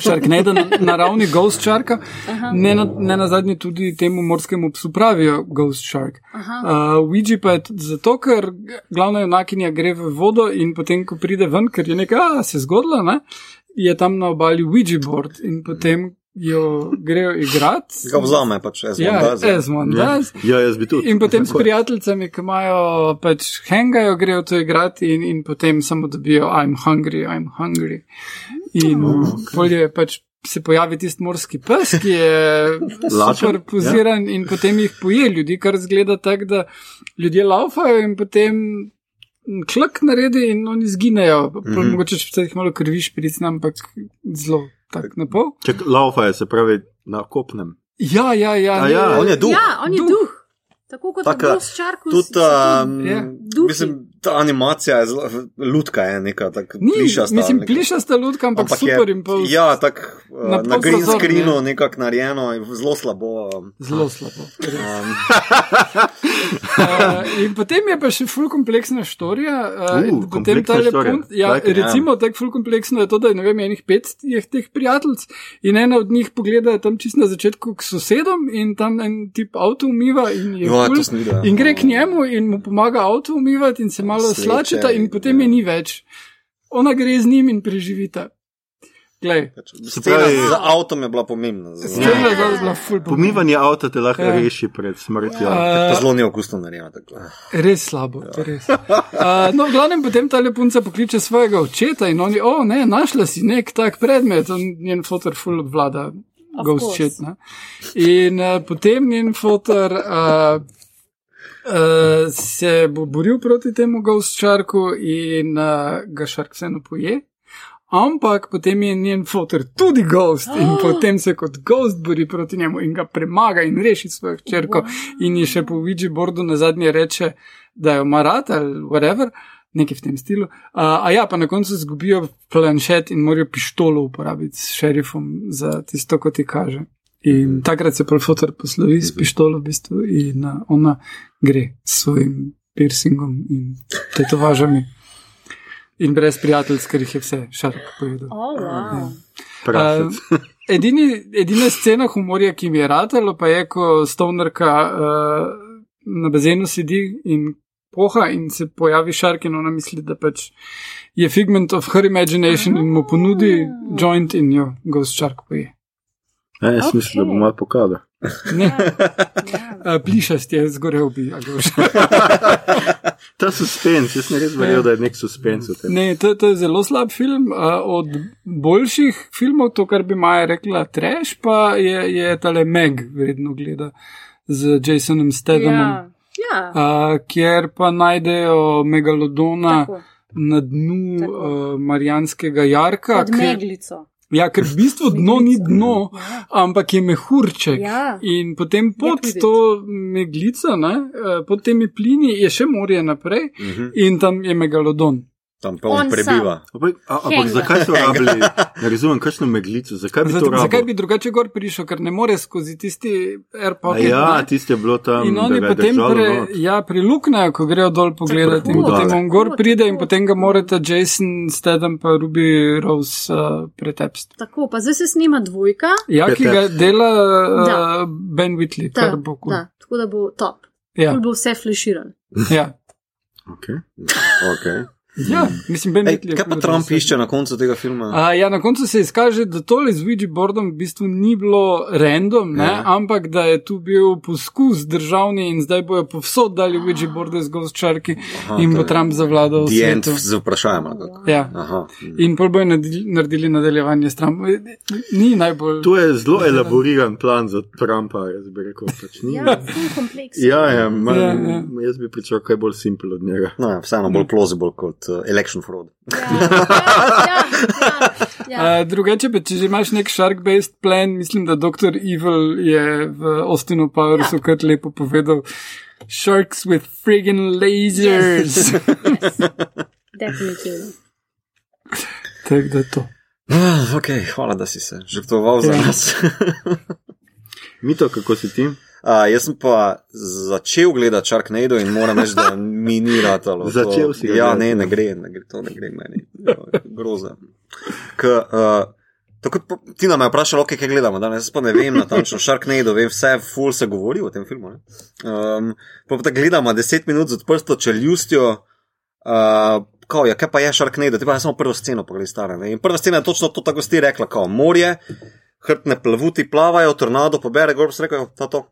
Sharknado na, na ravni Ghost Sharka, Aha. ne na, ne na zadnje tudi temu morskemu psu pravijo Ghost Shark. Aha. Uh, Ouija pa je tudi zato, ker glavna junakinja gre v vodo in potem, ko pride ven, ker je nekaj, a se zgodilo, ne, je tam na obali Ouija board in potem, jo grejo igrati. Ga vzame pač, as Ja, one Ja, ja, jaz bi tudi. In potem s je. prijateljicami, ki imajo pač hengajo, grejo to igrati in, in potem samo dobijo I'm hungry, I'm hungry. In Oh, okay. je pač se pojavi tisti morski pes, ki je super poziran ja. in potem jih poje ljudi, kar zgleda tako, da ljudje laufajo in potem klak naredi in oni zginejo. Mm. -hmm. Mogoče če jih malo krviš, pricna, ampak zelo tak na pol. Če laufajo, se pravi na kopnem. Ja, ja, ja. A ja, On je duh. Ja, on je Duh. duh. Tako kot Taka, Ghost Shark. Tudi, um, Ja. Duhi. mislim, ta animacija je zelo, lutka je neka, tako plišasta. mislim, neka. plišasta lutka, ampak, ampak super je, in pol. Ja, tako Na uh, pol na green prozor, screenu ne. nekako narejeno, in zelo slabo. Um, Zelo slabo. um, Uh, in potem je pa še ful kompleksna storija. Uh, Uh, in potem ta punt, ja, Dajte, ja. recimo, tako ful kompleksno je to, da je ne vem, enih pet je teh prijateljic in ena od njih pogleda tam čist na začetku k sosedom in tam en tip avto umiva in je Ja, ful, to sem videl. in gre k njemu in mu pomaga avto umivati in se malo Sleče, slačeta in potem je ja. ni več. Ona gre z njim in preživita. Glej, Scena pravi- za avtom je bila pomembna. scena je bila- ful pomembna. Pomivanje avta te lahko Ja. reši pred smrtjo. Uh, zelo neokusno narejeno. tako. Res slabo, ja. res. Uh, no, v glavnem potem ta lepunca pokliče svojega očeta in oni, o ne, našla si nek tak predmet, on njen fotor full obvlada, ghost shit. In uh, potem njen fotor uh, uh, se bo boril proti temu ghost sharku in uh, ga shark vseeno poje. Ampak potem je njen fotor tudi ghost in potem se kot ghost bori proti njemu in ga premaga in reši svojo hčerko. In je še po Ouija boardu na zadnje reče, da jo ima rad ali whatever, nekaj v tem stilu. Uh, a ja, pa na koncu zgubijo planšet in morajo pištolo uporabiti s šerifom za tisto, kot ti kaže. In takrat se profotor poslovi s pištolo v bistvu in uh, ona gre s svojim piercingom in tetovažami. In brez prijateljstv, ker jih je vse šark povedal. Oh, wow. Prašec. Uh, edini, edina scena humorja, ki mi je ratalo, pa je, ko Stonerka uh, na bazenu sedi in poha in se pojavi šark in ona misli, da pač je figment of her imagination in mu ponudi joint in jo ghost shark poje. Ja, jaz mislim, da bo malo pokazal. Ne, Ja. uh, plišast je zgorel bi, a ga už. Ta suspens, jaz ne res verjel, da je nek suspens v tem. Ne, to, to je zelo slab film. Uh, od boljših filmov, to, kar bi Maja rekla, trash, pa je, je tale Meg vredno gleda z Jasonom Stedhamom. Ja. ja. Uh, kjer pa najdejo megalodona Tako. na dnu Tako. uh, Marijanskega jarka. Pod meglico. Ja, ker v bistvu dno ni dno, Ja. ampak je mehurček. Ja. In potem pod to meglico, ne, eh, pod temi plini, je še morje naprej Mhm. in tam je megalodon. Tam pa on On prebiva. Ampak, a- ampak zakaj so rabili, ne razumem, kakšno meglico, zakaj bi to Zato, rabili? zakaj bi drugače gor prišel, ker ne more skozi tisti air A pocket. Ja, ne? tiste je bilo tam. In da oni potem pre, not. ja, priluknejo, ko grejo dol pogledati. In Tako, potem tako, on gor tako, pride in tako. potem ga morate Jason Stedham pa Ruby Rose uh, pretepsti. Tako, pa zdaj se snima dvojka. Ja, ki ga dela Da. uh, Ben Whitley, Da, kar bo kul. da, tako da bo top. Ja, Kul bo vse flashiran. ja. Okay. Okay. Ja, mislim, Ben Ej, kaj pa Trump režiser. išče na koncu tega filma? A, ja, na koncu se izkaže, da tole z Ouija boardom v bistvu ni bilo random, ne, Ja. ampak da je tu bil poskus državni in zdaj bojo povsod dali Ouija boarde z Ghost Aha, in bo Trump zavladal svetu. z vprašanjem. Ja. Aha. In pol bojo naredili, nadaljevanje s Trumpom. Ni najbolj. To je zelo elaboriran plan za Trumpa, jaz bi rekel. Pač ni. Ja, ful kompleks. Ja, ja, man, Ja, ja, ja. ja. jaz bi pričakoval kaj bolj simpel od njega. No, ja, vseeno bolj plausible kot uh, election fraud. Ja, ja, ja, ja. Uh, drugače, pa če že imaš nek shark-based plan, mislim, da Dr. Evil je v Austinu Powersu ja. kar lepo povedal. Sharks with friggin' lasers. Yes. Definitivno. Tako da to. Ah, ok, hvala, da si se žrtvoval za Ja. nas. Mito, kako si ti? Uh, jaz sem pa začel gledati Sharknado in moram reči, da mi ni ratalo. Začel si Ja, ne, ne gre, ne gre, to ne gre meni. Ja, Groza. K, uh, tako pa- ti nam je vprašal, okay, kaj gledamo danes, pa ne vem natančno, Sharknado, vem vse, full se govori o tem filmu. ne. Um, pa pa gledamo 10 minut z odprto čeljustjo. Uh, kao, ja, kaj pa je Sharknado, ti pa jaz samo prvo sceno pogledaj stara. Ne? In prva scena je točno to, tako si rekla, kao morje, hrbtne plavuti plavajo, tornado pobere, gor pa rekel, ta to.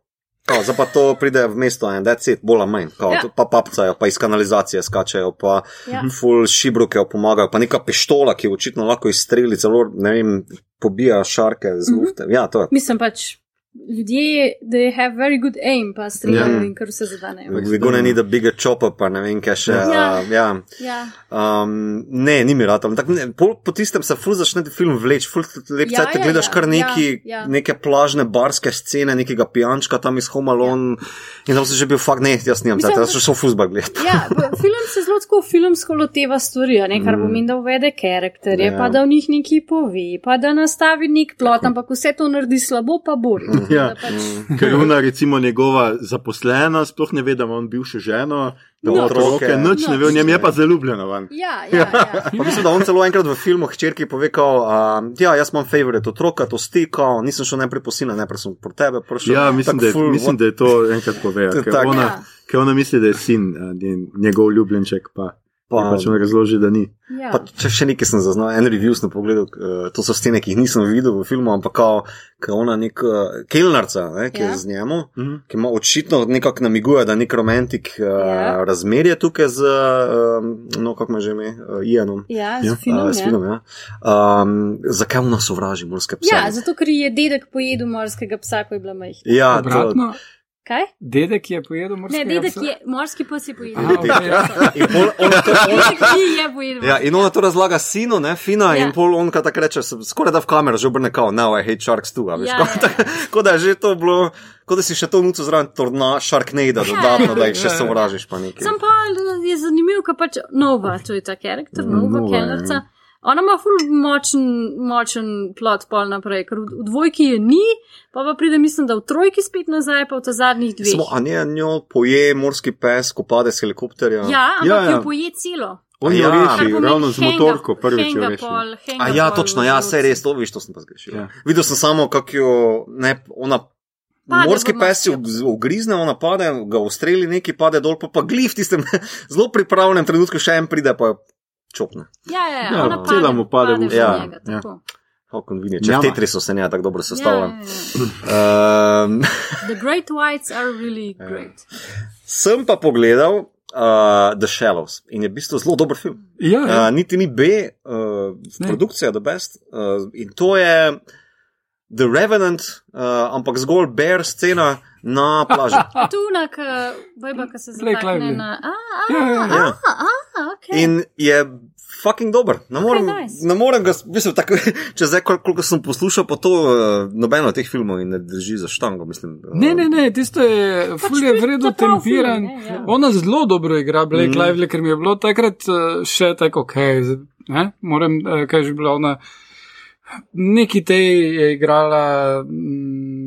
Kao, zdaj pa to pride v mesto in da je cet, bolj manj. Kao, Ja. Pa papcajo, pa iz kanalizacije skačejo, pa Ja. full šibruke pomagajo, pa neka pištola, ki očitno lahko izstreli, celo ne vem, pobija šarke z Mhm. lufte. Ja, to je. Mislim pač, ljudje, they have very good aim, pa streljajo Ja. in kar vse zadanejo. We're gonna need a bigger chopper, pa ne vem, kaj še. Ja. Uh, ja. Ja. Um, ne, ni mi rad. ampak ne, Po, po tistem se ful začne film vleč, ful lep Ja, cajt, ja, gledaš ja, kar neki, ja, ja. neke plažne barske scene, nekega pijančka tam iz Homalon. Ja. In tam sem že bil fakt, ne, jaz nimam cajt, jaz sem šel fuzbal gledati. Ja, film se tako filmsko loteva stvari, ne, kar Mm. pomeni, da uvede karakterje, Ja. ja. pa da v njih nekaj pove, pa da nastavi nek plot, ampak vse to naredi slabo, pa bori. Ja. Da pač, Ker ona, recimo, njegova zaposlena, sploh ne ve, da ima on bivše ženo, da ima No. otroke, nič ne ve, v njem je pa Ja. zaljubljena. Van. ja, ja, ja. Pa mislim, da on celo enkrat v filmu hčerki pove, kao, um, ja, jaz imam favorit otroka, to stika, nisem šel najprej po sinu, najprej sem po tebe prišel. Ja, mislim, da, je- ful, mislim, da je to enkrat povedal. Ker, Tak. ona- Ja. Ker ona misli, da je sin, njen- njegov ljubljenček, pa, Pa- pa pač mu razloži, da ni. ja. Pa, če še nekaj sem zaznal, en review sem pogledal, uh, to so scene, ki jih nisem videl v filmu, ampak kao, kao ona nek uh, kelnarca, ne, ki ja. Ja. je z njemu, Mhm. ki ima očitno nekako namiguje, da nek romantik uh, Ja. razmerje tukaj z, um, no, kako me že ime, uh, Ianom. Ja, Ja. z filmom. Uh, s ja. filmom, ja. Um, zakaj ona sovraži morske pse? Ja, zato ker je dedek pojedel morskega psa, ko je bila majhna. ja to, Obratno, Kaj? dedek je pojedel Ne, morskega dedek psa. je, morski pes je pojedel. Aha, okej. psa. in pol, ona to, pojedel. Ja, in ona to razlaga sinu, ne, fina, ja. Ja. in pol on kaj tako reče, se- skoraj da v kamero že obrne kao, now I hate sharks too, a veš, Ja, ja, ja, ja, ja. Kot da je že to bilo, kot da si še to nuco zraven torna Sharknado dodatno, da jih še Ja, ja. sovražiš pa nekaj. Sam pa je zanimiv, ker pač Nova, to je ta karakter, Nova, Nova, Kellerca. Ona ima ful močen, močen plot pol naprej, ker v, v dvojki je ni, pa pa pride, mislim, da v trojki spet nazaj, pa v ta zadnjih dveh. Samo, a ne, njo poje morski pes, ko pade s helikopterja. Ja, ampak Ja, ja, ja. ja. jo poje celo. On jo ja. reši, Kar pomeni ravno z motorko, prvič jo henga reši. pol, henga A ja, pol točno, v ja, vse res, to viš, to sem pa zgrešil. Ja. Ja. Videl sem samo, kako jo, ne, ona. Pade Morski v pes jo morski. ugrizne, ona pade, ga ustreli, neki pade dol, pa pa glif tistem zelo pripravljenem trenutku še en pride, pa čopne. Ja, ja, ja, Ja, cela mu pade v usta. njega, Ja. tako. How convenient. Če v Njama. Tetrisu se ne tako dobro Ja, sestavljam. ja, ja. Um, The Great Whites are really Ja. great. sem pa pogledal uh, The Shallows in je v bistvu zelo dober film. Ja, ja. Uh, niti ni B, uh, Ne. produkcija The Best. Uh, in to je The Revenant, uh, ampak zgolj bear scena na plaži. Je tu unak, bajba, ki se zatakne na. A, a, Ja, ja, ja. a, a, ok. In je fucking dober. Ne morem, Okay, nice. ne morem ga, mislim, tako, če zdaj, kol- koliko sem poslušal, pa to uh, nobeno teh filmov in ne drži za štango. Mislim, uh, Ne, ne, ne, tisto je, Pač ful je to- vredno tempiran. film, ne, ja. Ona zelo dobro igra, Blake mm. Lively, ker mi je bilo takrat eh, še tako, ok, ne, moram, eh, kaj je že bila ona. Neki tej je igrala mm,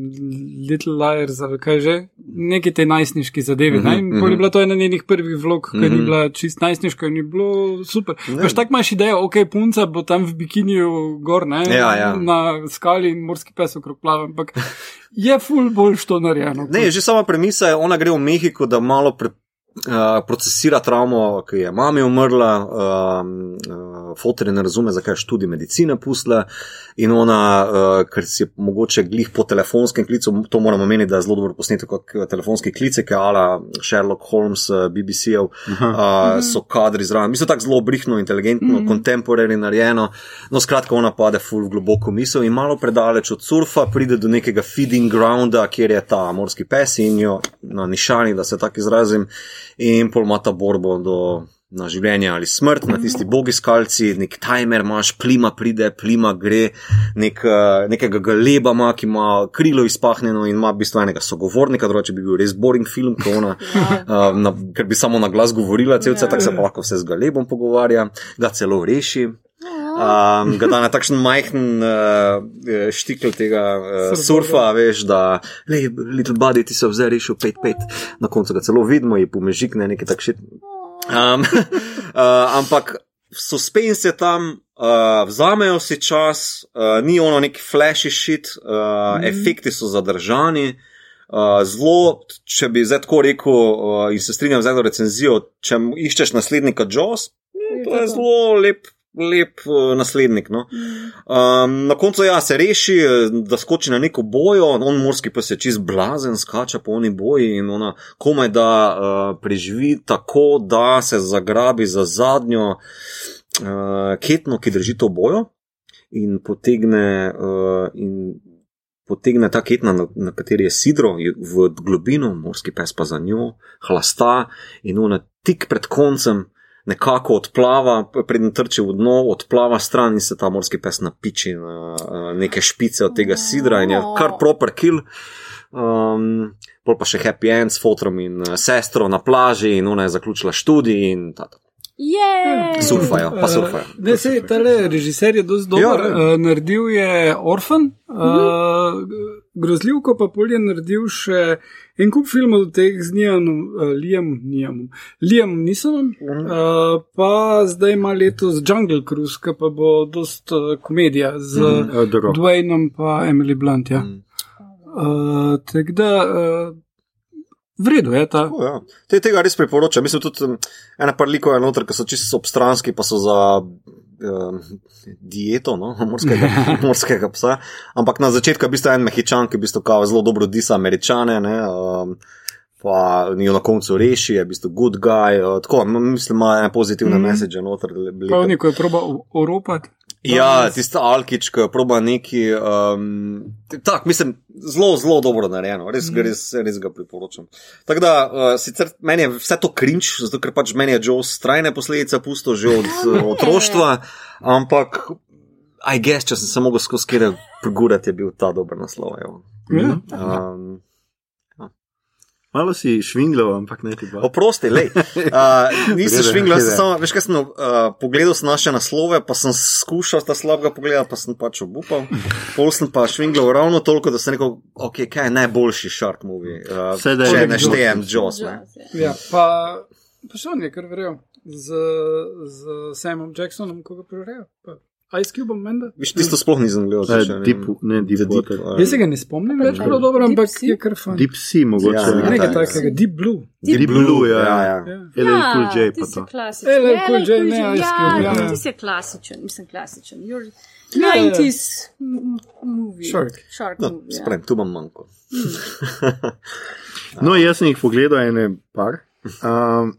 Little Liars, ali kaj že, neki tej najstniški zadevi. Mm -hmm, in pol je mhm. bila to ena njenih prvih vlog, ki mm -hmm. ni Mhm. bila čist najstniška in je bilo super. Veš, tako imaš idejo, ok, punca bo tam v bikiniju gor, ne, Ja, ja. na skali in morski pes okrog plava, ampak je ful bolj to narejeno. Ne, že sama premisa je, ona gre v Mehiko, da malo pre, uh, procesira travmo, ki je mami umrla, um, uh, fotor je ne razume, zakaj je študij medicine pusla in ona, uh, ker si mogoče glih po telefonskem klicu, to moramo meniti, da je zelo dobro posneto kot eh, telefonski klice, ki je ala Sherlock Holmes, BBC-ev, uh, so kadri zraven. Mislim, tako zelo brihno, inteligentno, Mhm. contemporary narejeno. No, skratka, ona pade full v globoko misel in malo predaleč od surfa pride do nekega feeding grounda, kjer je ta morski pes in jo na nišani, da se tako izrazim, in pol ima ta borbo do. Na življenje ali smrt, na tisti bogi skalci, nek timer imaš, plima pride, plima gre, nek, uh, nekega galeba ima, ki ima krilo izpahnjeno in ima v bistvu enega sogovornika, drugače bi bil res boring film, ko ona, uh, na, ker bi samo na glas govorila, cel cel, Ja. tako se pa lahko vse z galebom pogovarja, ga celo reši. Um, ga da na takšen majhen uh, štikl tega uh, surfa, veš, da, le, little buddy, ti se vze rešil 5-5, na koncu ga celo vidimo, je pomežikne, nekaj takšne. Um, uh, ampak suspense je tam, uh, vzamejo si čas, uh, ni ono neki flashy shit, uh, mm. efekti so zadržani. Uh, zelo, če bi zdaj tako rekel, uh, in se strinjam z eno recenzijo, če iščeš naslednika Jaws, ne, to je zelo lep lep uh, naslednik. No. Um, na koncu ja, se reši, eh, da skoči na neko bojo, on morski pa se čez blazen skača po oni boji in ona komaj da uh, preživi tako, da se zagrabi za zadnjo uh, ketno, ki drži to bojo in potegne. Uh, in Potegne ta ketna, na, na kateri je sidro, v globino, morski pes pa za njo, hlasta in ona tik pred koncem nekako odplava, preden trči v dno, odplava stran in se ta morski pes napiči na neke špice od tega sidra in je kar proper kill. Um, pol pa še happy end s fotrom in uh, sestro na plaži in ona je zaključila študij in tako. Yeah. Surfajo, pa surfajo. Uh, ne, se, tale režiser je dosti dober. Ja, uh, naredil je Orphan, uh, mm -hmm. grozljivko pa pol je naredil še en kup filmov, teh z Nijanom, uh, Liam, Nijamom, Liam Nisonom, mm -hmm. uh, pa zdaj ima letos Jungle Cruise, ki pa bo dost uh, komedija z mm -hmm. Dwaynom pa Emily Blunt. Ja. Mm uh, Tako da. Uh, V redu je ta. Oh, ja. Te, tega res priporočam. Mislim, tudi ena par likov je noter, ki so čisto obstranski, pa so za uh, dieto, no? morskega, morskega psa. Ampak na začetku je bil en mehičan, ki je bil zelo dobro disa američane. Ne, um, Pa jo na koncu reši, je v bistvu good guy. Uh, tako, mislim, ima pozitivne mm. message noter. Pravni, ko je proba oropati. Ja, tisti Alkič, ki proba neki. Um, tak, mislim, zelo, zelo dobro narejeno, res, mm. res, res ga priporočam. Tako da, uh, sicer meni je vse to krinč, zato ker pač meni je Joe strajne posledice pusto že od uh, otroštva, ampak, aj gess, če sem se mogel skozi kere pogurati, je bil ta dober naslov. Mm. Um, Malo si švinglo, ampak ne ti dva. Oprosti, le. Uh, nisi švinglo, samo, veš, kaj sem uh, pogledal naše naslove, pa sem skušal ta slabega pogleda, pa sem pač obupal. Pol sem pa švinglo ravno toliko, da sem rekel, ok, kaj je najboljši shark movie. Uh, če ne štejem Joss. Ja, pa, pa še on je kar verjel z, z Samom Jacksonom, ko ga preverjajo. Ice Cube, menda? Viš, tisto sploh nisem gledal. Ne, deep, ne, deep water. Jaz se ga ne spomnim več, prav dobro, ampak je kar fan. Deep Sea, mogoče. Ja, nekaj takega, Deep Blue. Deep, deep Blue, ja, ja. ja. LL Cool J, pa to. LL Cool J, ne, Ice Cube. Ja, ti si klasičen, mislim klasičen. 90s movie. Shark. Shark no, movie. Sprem, tu imam manjko. no, jaz sem jih pogledal ene par. Um,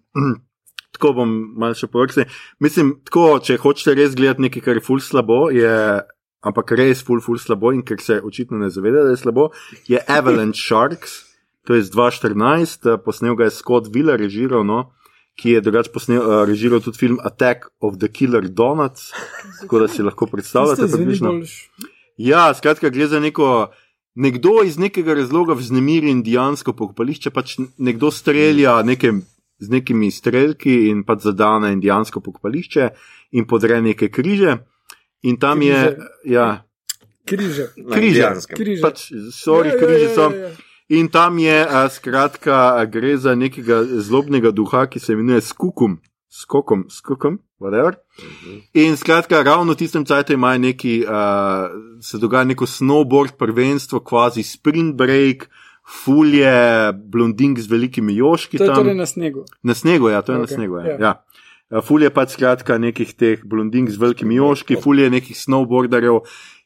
tako bom malce povedal. Mislim, tako, če hočete res gledati nekaj, kar je ful slabo, je, ampak res ful, ful slabo in ker se očitno ne zaveda, da je slabo, je Avalanche Sharks, to je z 2014, eh, posnel ga je Scott Willer, režiral, no, ki je drugač posnel, uh, režiral tudi film Attack of the Killer Donuts, tako da si lahko predstavljate približno. Ja, skratka, gre za neko. Nekdo iz nekega razloga vznemiri indijansko pokopališče, pač nekdo strelja neke z nekimi streljki in pa zadane indijansko pokopališče in podre neke križe. In tam križe. je. Ja, križe. Križe. križe. Pač, sorry, ja, križe so. Ja, ja, ja. In tam je, a, skratka, a, gre za nekega zlobnega duha, ki se imenuje Skukum, Skokom, Skokom, whatever. Mhm. In skratka, ravno v tistem času ima neki, a, se dogaja neko snowboard prvenstvo, kvazi sprint break, fulje, blondink z velikimi joški. To je torej na snegu. Na snegu, ja, to je okay. na snegu. Ja. Yeah. Ja. Fulje pač skratka nekih teh blondink z velikimi joški, fulje nekih snowboarderjev,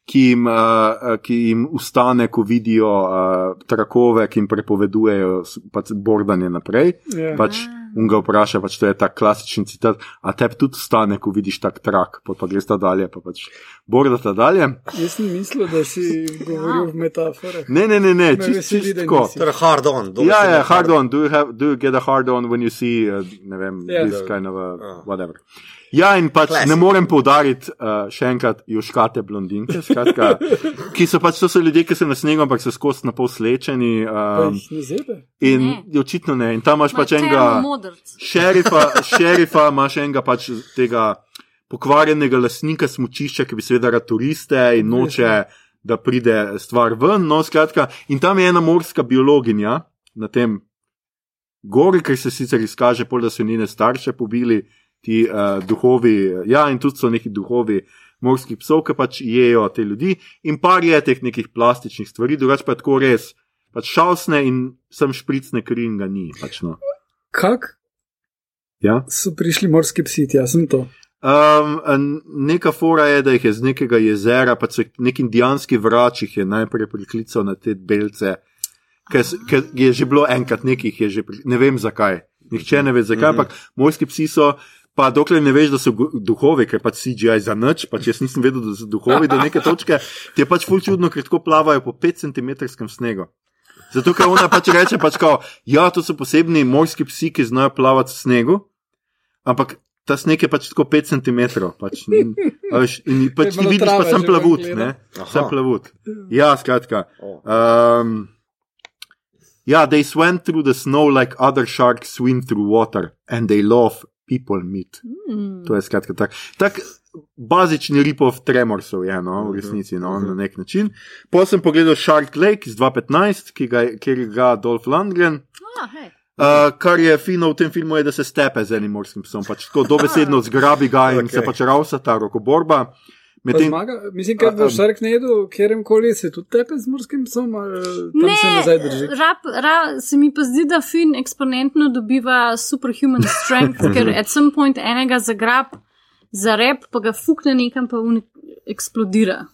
ki jim, uh, ki jim ustane, ko vidijo uh, trakove, ki jim prepovedujejo pač bordanje naprej. Yeah. Pač, On ga vpraša, pač to je ta klasičen citat, a tebi tudi stane, ko vidiš tak trak, pa, pa greš ta dalje, pa pač borda ta dalje. Jaz sem mislil, da si govoril v metaforah. Ne, ne, ne, ne čisto čist tako. Torej, hard on. Ja, ja, hard on. Do you, have, do you get a hard on when you see, uh, ne vem, yeah. this kind of a, uh. whatever. Ja, in pač Classic. ne morem povdariti uh, še enkrat, juškate blondinke, skratka, ki so pač to so ljudje, ki so na snegu, ampak so skozi na pol slečeni. Um, in ne. očitno ne. In tam imaš pač enega šerifa, šerifa imaš enega pač tega pokvarjenega lasnika smočišča, ki bi seveda rad turiste in noče, da pride stvar ven. No, skratka, in tam je ena morska biologinja na tem gori, ker se sicer izkaže, pol, da so njene starše pobili ti uh, duhovi, ja, in tudi so neki duhovi morskih psov, ki pač jejo te ljudi, in par je teh nekih plastičnih stvari, drugače pa tako res, pač šalsne in sem špricne kri in ga ni. Pač, no. Kak? Ja? So prišli morski psi, jaz sem to. Um, neka fora je, da jih je z nekega jezera, pa so neki indijanski vrač jih je najprej priklical na te belce, ker je že bilo enkrat nekih, je že, pri- ne vem zakaj. Nihče ne ve zakaj, ampak morski psi so. Pa dokler ne veš, da so duhovi, ker pač CGI za nič, pač jaz nisem vedel, da so duhovi do neke točke, ti je pač ful čudno, ker tako plavajo po 5 cm snegu. Zato, ker ona pač reče, pač kao, ja, to so posebni morski psi, ki znajo plavati v snegu, ampak ta sneg je pač tako 5 cm. Pač, a veš, in pač ti vidiš pa sem plavut, ne? Sem plavut. Ja, skratka. Um, yeah, they swam through the snow like other sharks swim through water, and they love people meat. Mm. To je skratka tak. tak bazični ripov tremorsov je, no, v resnici, no, na nek način. Potem sem pogledal Shark Lake iz 2015, ki ga, je- kjer ga Dolph Lundgren. Ah, hej. Uh, kar je fino v tem filmu, je, da se stepe z enim morskim psom, pač tako dobesedno zgrabi ga in okay. se pač ravsa ta rokoborba. Medtem, Zmaga, mislim, ker A, v a- Sharknadu, kjerem koli se tudi tepe z morskim psom, ali tam se nazaj drži. rab, ra, se mi pa zdi, da Finn eksponentno dobiva superhuman strength, ker at some point enega zagrab za rep, pa ga fukne nekam, pa un eksplodira.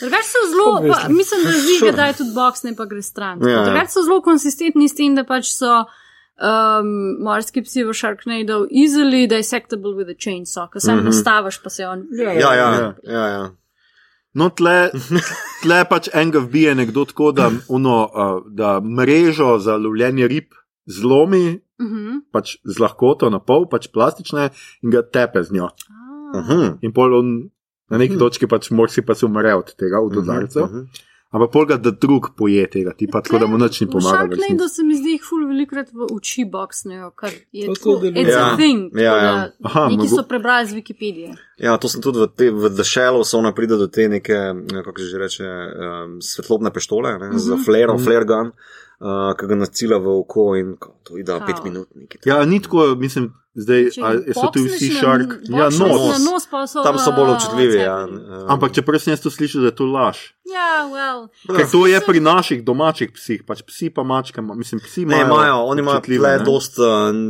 Drugač so zelo, pa, mislim, da zdi, da je tudi boks, ne pa gre stran. Ja, ja. Drugač so zelo konsistentni s tem, da pač so um, morski psi v Sharknado easily dissectable with a chainsaw, ko sam nastaviš, pa se on. Ja, ja, Ja. ja. ja. no, tle, tle pač enega vbije nekdo tako, da, uno, uh, da mrežo za lovljenje rib zlomi, Uh -huh. pač z lahkoto na pol, pač plastične in ga tepe z njo. ah. Mhm. In pol on na neki točki pač morsi pa se umre od tega, od udarcev. Mhm. Ampak pol ga da drug poje tega, ti pa tako, da mu nič ni pomagal. v Sharknado resnici. se mi zdi, jih ful velikrat v oči boksnejo, kar je To tako. It's Ja, a thing. ja, ja. da Aha, Neki mogo- so prebrali z Wikipedije. Ja, to sem tudi v, te, v The Shallow, so ona pride do te neke, eh, kako se že reče, um, svetlobne pištole, ne, z flareom, flare gun, uh, ki ga nacila v oko in ko, to ide Kao. pet minut. Nekaj. Ja, ni tako, mislim, zdaj Če a, so tu vsi šark. Ja, nos. Nos pa so, Tam so bolj uh, občutljivi. Ja. Ampak čeprav sem jaz to slišal, da je to laž. Ja, well. Ker to je pri naših domačih psih, pač psi pa mačke, ma- mislim, psi Ne, imajo. imajo, oni imajo ne? dost uh,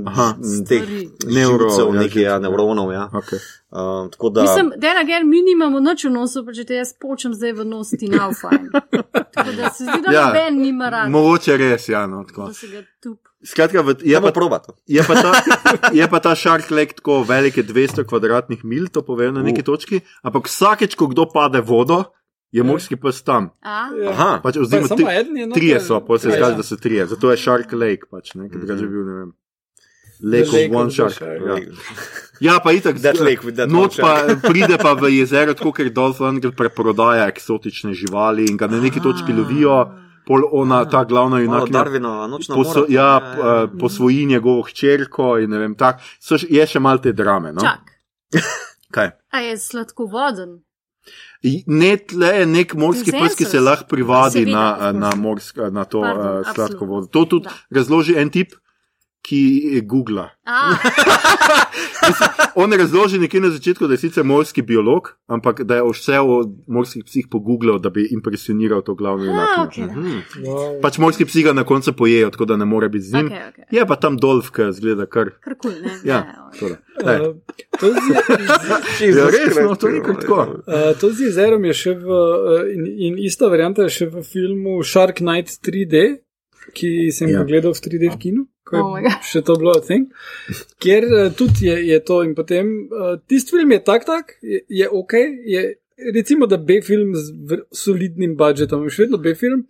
Aha. teh nevrov, ja, nekaj ja, ja. nevronov. Ja. Okay. Um, tako da, Mislim, da ena gen mi nimamo noč v nosu, pa če te jaz počem zdaj v nos, ti nav fajn. Tako da se zdi, da Ja. noben nima rad, Mogoče res, ja, no, tako. da se ga tup. Skratka, v, je, ja, pa, pa probato. je, pa ta, je pa ta Shark Lake tako velik, je 200 kvadratnih mil, to pove na neki Uh. točki, ampak vsakeč, ko kdo pade vodo, je morski pes tam. A? Ja. Aha, Pač, Pa oziroma, samo tri, eden je noter. trije so, pa se Ja, ja. da so trije. Zato je Shark Lake, pač, ne, ker drugače bi bil, ne vem. Lake of One Shark. Shark. Ja. ja, pa itak. That lake with that Noč one pa shark. pride pa v jezero, tako ker Dolph Lundgren preprodaja eksotične živali in ga na neki točki lovijo, pol ona, ta glavna junakinja. Darwinova nočna Poso, mora. ja, ja, ja. posvoji njegovo hčerko in ne vem, tak. So, je še malo te drame. No? Čak. Kaj? A je sladkovoden? I- Ne, tle nek morski pes, ki se lahko privadi na, na, morsk, na to Pardon, uh, absolutno. sladko vodo. To tudi Da. razloži en tip, ki googla. A, On razloži nekje na začetku, da je sicer morski biolog, ampak da je vse o morskih psih pogooglal, da bi impresioniral to glavno a junakinjo. ok. Mhm. Wow. Pač morski psi ga na koncu pojejo, tako da ne more biti z njim. Okay, okay. Je pa tam Dolf, ki zgleda kar. Kar kul, ne? Ja, da. Ej. Uh, to z- Ja, res, no, to ni kar tako. Uh, to z jezerom je še v, uh, in, in ista varianta je še v filmu Shark Night 3D, ki sem Ja. ga gledal v 3D v kinu, je Oh še to bilo a thing. Kjer uh, tudi je, je to in potem uh, tisti film je tak, tak, je, je ok, je recimo da B-film z solidnim budžetom, še vedno B-film.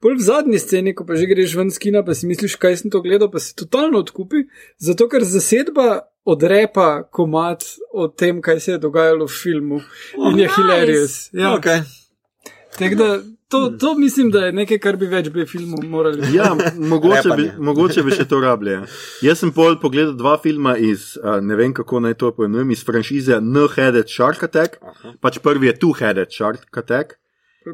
Pol v zadnji sceni, ko pa že greš ven z kina, pa si misliš, kaj sem to gledal, pa si totalno odkupi, zato ker zasedba odrepa komat o tem, kaj se je dogajalo v filmu. Oh, In je nice. hilarious. Ja, Okay. Tako da to, to mislim, da je nekaj, kar bi več bi filmov morali. Ja, mogoče bi, mogoče bi še to rabljali. Jaz sem pol pogledal dva filma iz, uh, ne vem kako naj to poimenujem, iz franšize No-Headed Shark Attack. Aha. Pač prvi je Two-Headed Shark Attack.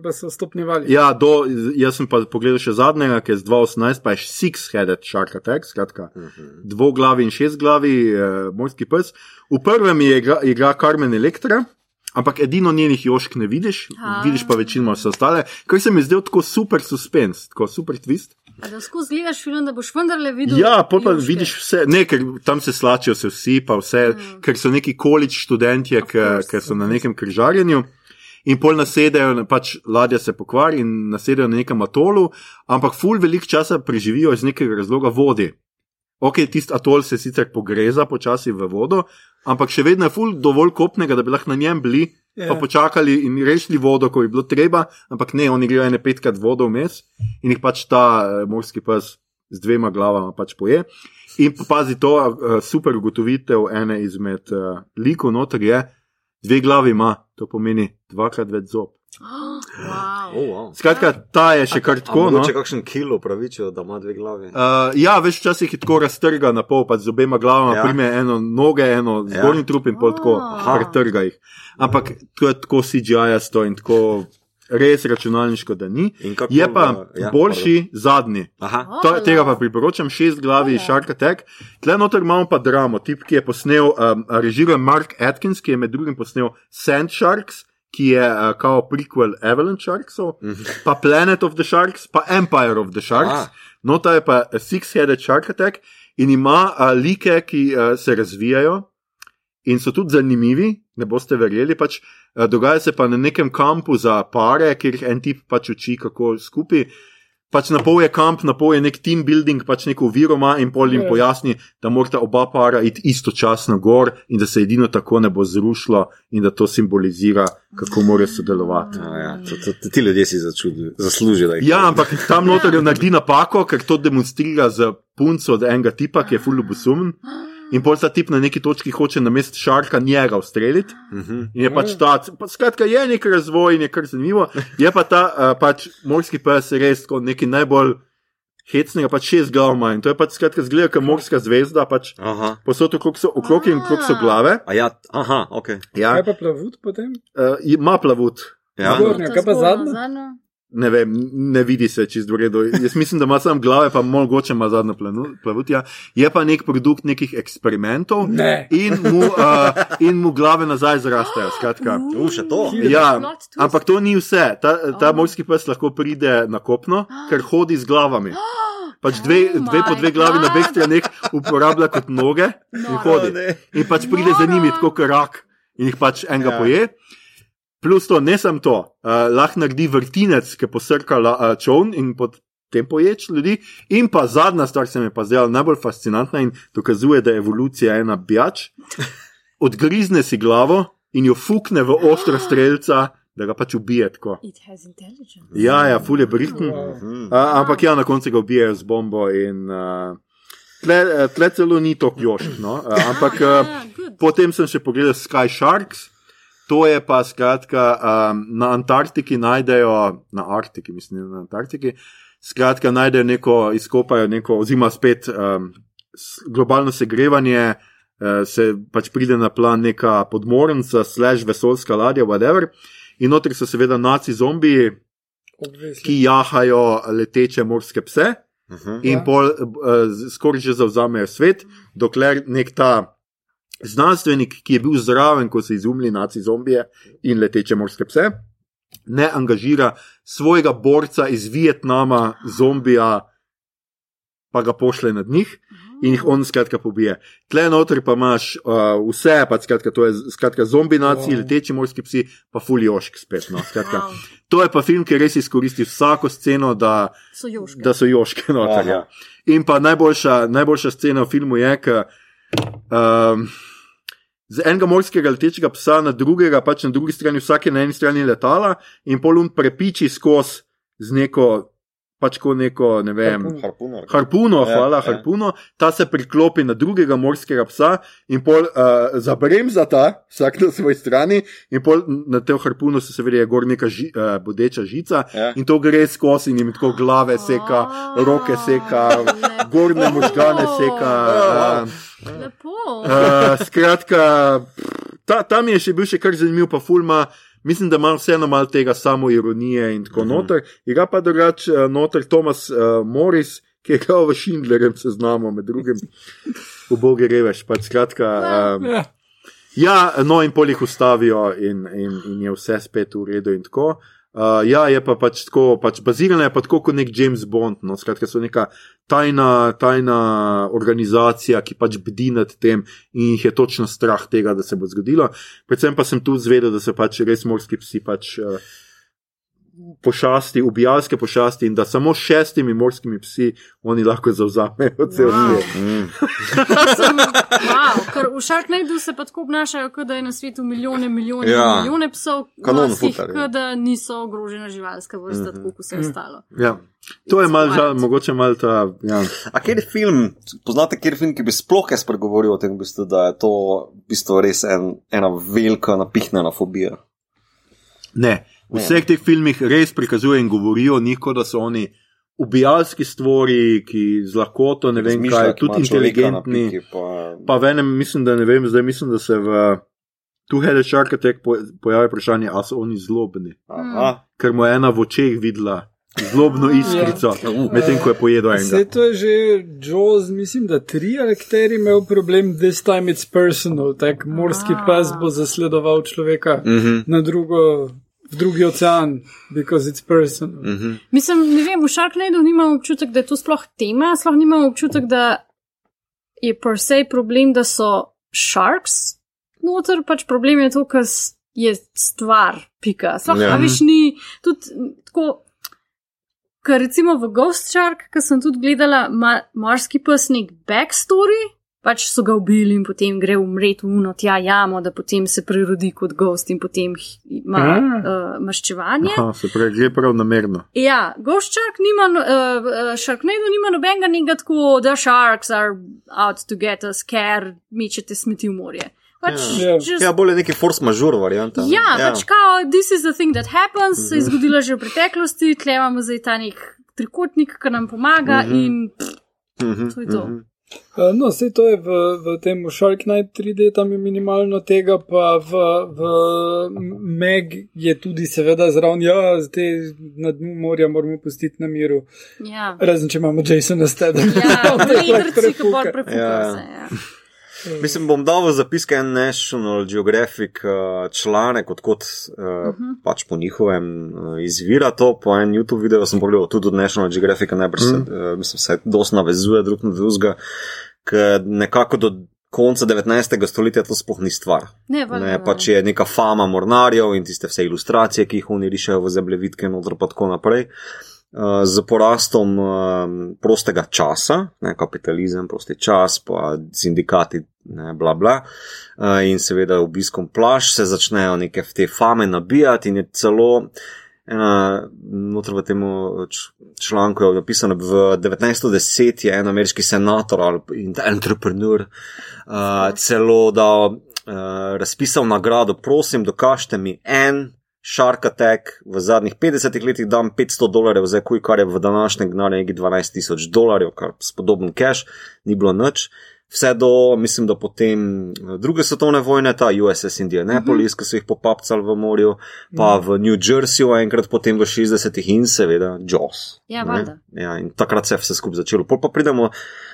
Pa so stopnjevali. Ja, do, jaz sem pa pogledal še zadnjega, ki je z 2018, pa je Six-Headed Shark Attack, skratka, Mhm. dvoglavi in šestglavi uh, morski pes. V prvem je igra, igra Carmen Electra. Ampak edino njenih jošk ne vidiš, A. vidiš pa večino vse ostale, kar se mi zdel tako super suspens, tako super twist. A da skozi gledaš film, da boš vendarle videl. Ja, pa joške. vidiš vse, ne, ker tam se slačijo se vsi, pa vse, mm. ker so neki količ študentje, ki so na nekem križarjenju. In pol nasedajo, na- pač ladja se pokvari in nasedajo na nekem atolu, ampak ful velik časa preživijo iz nekega razloga vodi. Ok, tisti atol se sicer pogreza počasi v vodo, ampak še vedno je ful dovolj kopnega, da bi lahko na njem bili, Ja. pa počakali in rešili vodo, ko bi bilo treba, ampak ne, oni grejo ene petkrat vodo vmes in jih pač ta eh, morski pes z dvema glavama pač poje. In pa pazi to, eh, super ugotovitev ene izmed uh, likov noter je, dve glavi ima, to pomeni dvakrat več zob. Wow. Oh, wow. Skratka, ta je še kar tako. No? Če kakšen kilo pravičijo, da ima dve glavi. Uh, ja, veš, včasih je tako raztrga na pol, pa z obema glavama, Ja. ja. prime eno noge, eno Ja. zgornji ja. trup in pol tako, Aha. pretrga jih. Ampak to je tako CGI-asto in tako res računalniško, da ni. Kako Je pa ja, boljši zadnji. Aha. To, tega pa priporočam, šest glavi Ola. Shark Attack. Tle noter imamo pa dramo, tip, ki je posnel, um, režiral Mark Atkins, ki je med drugim posnel Sand Sharks, ki je uh, kao prequel Avalanche Sharksov, pa Planet of the Sharks, pa Empire of the Sharks. Ah. No, ta je pa Six-Headed Shark Attack in ima uh, like, ki uh, se razvijajo in so tudi zanimivi, ne boste verjeli. Pač, uh, dogaja se pa na nekem kampu za pare, kjer en tip pač uči, kako skupaj. Pač na pol je kamp, na pol je nek team building, pač neko viro ima in pol jim Ja. pojasni, da morata oba para iti istočasno gor in da se edino tako ne bo zrušilo in da to simbolizira, kako morajo sodelovati. Ja, ja. To, to, to, ti ljudje si začudi- zaslužijo, da jih Ja, ampak tam noter naredi napako, ker to demonstrira z punco od enega tipa, ki je full obusumen. In pol ta tip na neki točki hoče na mest šarka njega ustreliti. Mhm. In je pač ta, pa skratka, je nek razvoj in je kar zanimivo. Je pa ta uh, pač morski pes res kot neki najbolj hecnega, pač šest glav ima. In to je pač skratka zgleda, kot morska zvezda, pač Aha. posod okrog so, okrog in okrog so glave. A ja, aha, ok. Ja, Kaj pa plavut potem? uh, ima plavut. Ja. Zgornja, kaj pa zadnja? Ne vem, ne vidi se čist v redu. Jaz mislim, da ima sam glave, pa mogoče ima zadnjo planu- plavut. Ja. Je pa nek produkt nekih eksperimentov Ne. in mu, uh, in mu glave nazaj zrastejo. Skratka. U, še to? Ja, ampak to ni vse. Ta, ta Oh. morski pes lahko pride na kopno, ker hodi z glavami. Pač dve, Oh dve po dve glavi na obeh God. straneh uporablja kot noge in Noro. hodi. In pač pride za njimi tako kot rak in jih pač enega Ja. poje. Plus to, ne samo to, uh, lahko naredi vrtinec, ki posrka uh, čovn in potem poječ ljudi. In pa zadnja stvar, ki se mi je pa zdela najbolj fascinantna in dokazuje, da je evolucija ena bijač. Odgrizne si glavo in jo fukne v ostro streljca, da ga pač ubije tako. It has intelligence. Ja, ja, ful je brihten. Mhm. Uh, ampak ja, na koncu ga ubijajo z bombo in uh, tle, tle celo ni to jošk. No? Ampak uh, Ah, good. potem sem še pogledal Sky Sharks. To je pa skratka um, na Antarktiki najdejo, na Arktiki, mislim, na Antarktiki. Skratka, najdejo neko, izkopajo neko, oziroma spet um, globalno segrevanje, uh, se pač pride na plan neka podmornica, slash vesoljska ladja, whatever. In notri so seveda naci zombiji, Obvezno. ki jahajo leteče morske pse Mhm. in Ja. pol uh, skoraj že zavzamejo svet, dokler nek ta znanstvenik, ki je bil zraven, ko so izumili naci zombije in leteče morske pse, ne angažira svojega borca iz Vietnama, zombija, pa ga pošle nad njih. In jih on skratka pobije. Tle noter pa imaš uh, vse, pa skratka, to je skratka zombi naci, Wow. leteči morski psi, pa fuljošk spet. No, skratka, Wow. To je pa film, ki res izkoristi vsako sceno, da, So joške. da so joške noter. Aha. Ja. In pa najboljša, najboljša scena v filmu je, ko um, z enega morskega letečega psa na drugega, pač na drugi strani, vsak je na eni strani letala in polun prepiči skozi z neko, pač ko neko, ne vem. Harpun. Harpunar. Harpuno, Ja, hvala, ja. harpuno, ta se priklopi na drugega morskega psa in pol uh, zabremza ta, vsak na svoji strani, in pol na tem harpunu se seveda je gor neka ži, uh, bodeča žica Ja. in to gre skozi in jim tako glave seka, roke seka, Lepo. gornje možgane seka. Uh, Lepo. uh, skratka, ta, tam je še bil še kar zanimiv, pa fulma. Mislim, da ima vseeno malo tega samo ironije in tako uh -huh. noter. Iga pa drugače uh, noter Thomas uh, Morris, ki je igral v Schindlerjem seznamu, med drugim v Bogi revež. Pač skratka, um, Ja. ja, no in pol jih ustavijo in, in, in je vse spet v redu in tako. Uh, ja, je pa pač tako, pač bazirana je pa tako kot nek James Bond, no, skratka, so neka tajna, tajna organizacija, ki pač bdi nad tem in jih je točno strah tega, da se bo zgodilo. Predvsem pa sem tu zvedel, da so pač res morski psi pač. Uh, Pošasti, ubijalske pošasti, in da samo šestimi morskimi psi oni lahko zauzamejo cel Wow. svet. Mm. Sem, wow, ker v Sharknadu se pa tako obnašajo, kot da je na svetu milijone, milijone, Ja. milijone psov, kot da niso ogrožena živalska vrsta, Mhm. mm -hmm. tako kot vse ostalo. Ja. To je malo, It's žal, mogoče malo ta. Ja. A kjer je film, poznate kjer film, ki bi sploh jaz spregovoril o tem, v bistvu, da je to v bistvu res en, ena velika napihnjena fobija? Ne, v vseh teh filmih res prikazujejo in govorijo o njih, da so oni ubijalski stvori, ki z lahkoto, ne vem Razmišljajo, kaj, tudi inteligentni. piki, Pa, Pa v enem, mislim, da ne vem, zdaj mislim, da se v Tu Shark Attack po- pojavi vprašanje, ali so oni zlobni. aha, Ker mu je ena v očeh videla zlobno iskrico, Ja. medtem ko je pojedel Vse enega. to je že Jaws, mislim, da tri akteri imel problem, this time it's personal, tak morski pes bo zasledoval človeka mhm, na drugo, v drugi ocean, because it's personal. mhm. Mislim, ne vem, v Sharknadu nimam občutek, da je to sploh tema, sploh nimam občutek, da je per se problem, da so sharks noter, pač problem je to, ker je stvar, pika. Sploh, Ja. ja. veš, ni tudi tako. Ker recimo v Ghost Shark, ki sem tudi gledala, ima morski pes nek backstory, pač so ga ubili in potem gre umret v uno tja jamo, da potem se prerodi kot ghost in potem ima Ah. uh, maščevanje. Aha, se pravi, gre prav namerno. Ja, Ghost Shark nima, no- uh, uh, Sharknado nima nobenega njega tako, da sharks are out to get us, ker mečete smeti v morje. Pač, Ja. just- Ja, bolj je neki force majeure varianta. ne? Ja, pač kao, this is the thing that happens, se je zgodilo že v preteklosti, tle imamo zdaj ta nek trikotnik, ki nam pomaga Mhm. in pff, Mhm, to je to. mhm. Uh, No, vse to je v, v tem Shark Knight 3D, tam je minimalno tega, pa v, v Meg je tudi seveda zraven, ja, te na dnu morja moramo pustiti na miru. Ja, Razen če imamo Jasona Stedham. ja vetrci, ki bolj Ja. Mislim, bom dal v zapiske en National Geographic uh, članek, odkot uh, uh Mhm. -huh. pač po njihovem uh, izvira to, po en YouTube video sem pogledal tudi od National Geographica, najbrž se, uh, mislim, se dosti navezuje drug na drugega, ker nekako do konca 19. stoletja to sploh ni stvar. Ne, valjda, Ne, pač je neka fama mornarjev in tiste vse ilustracije, ki jih oni rišejo v zemljevitke, notr pa tako naprej. Uh, z porastom um, prostega časa, ne, kapitalizem, prosti čas, pa sindikati, ne, bla bla, uh, in seveda obiskom plaž se začnejo neke te fame nabijati, in je celo ena, notr v tem članku je napisano, v 1910 je en ameriški senator ali entrepreneur uh, celo dal uh, razpisal nagrado, prosim, dokažite mi en Shark Attack v zadnjih 50 letih dam 500 dolarjev za kuj, kar je v današnjem denarju nekaj 12 tisoč dolarjev, kar spodoben cash, ni bilo nič. Vse do, mislim, da potem eh, druge svetovne vojne, ta USS Indianapolis, ki so jih popapcali v morju, pa v New Jerseyju, enkrat potem v 60-ih in seveda Jaws. Ja, ne. valjda. Ja, in takrat se je vse skupaj začelo. Pol pa pridemo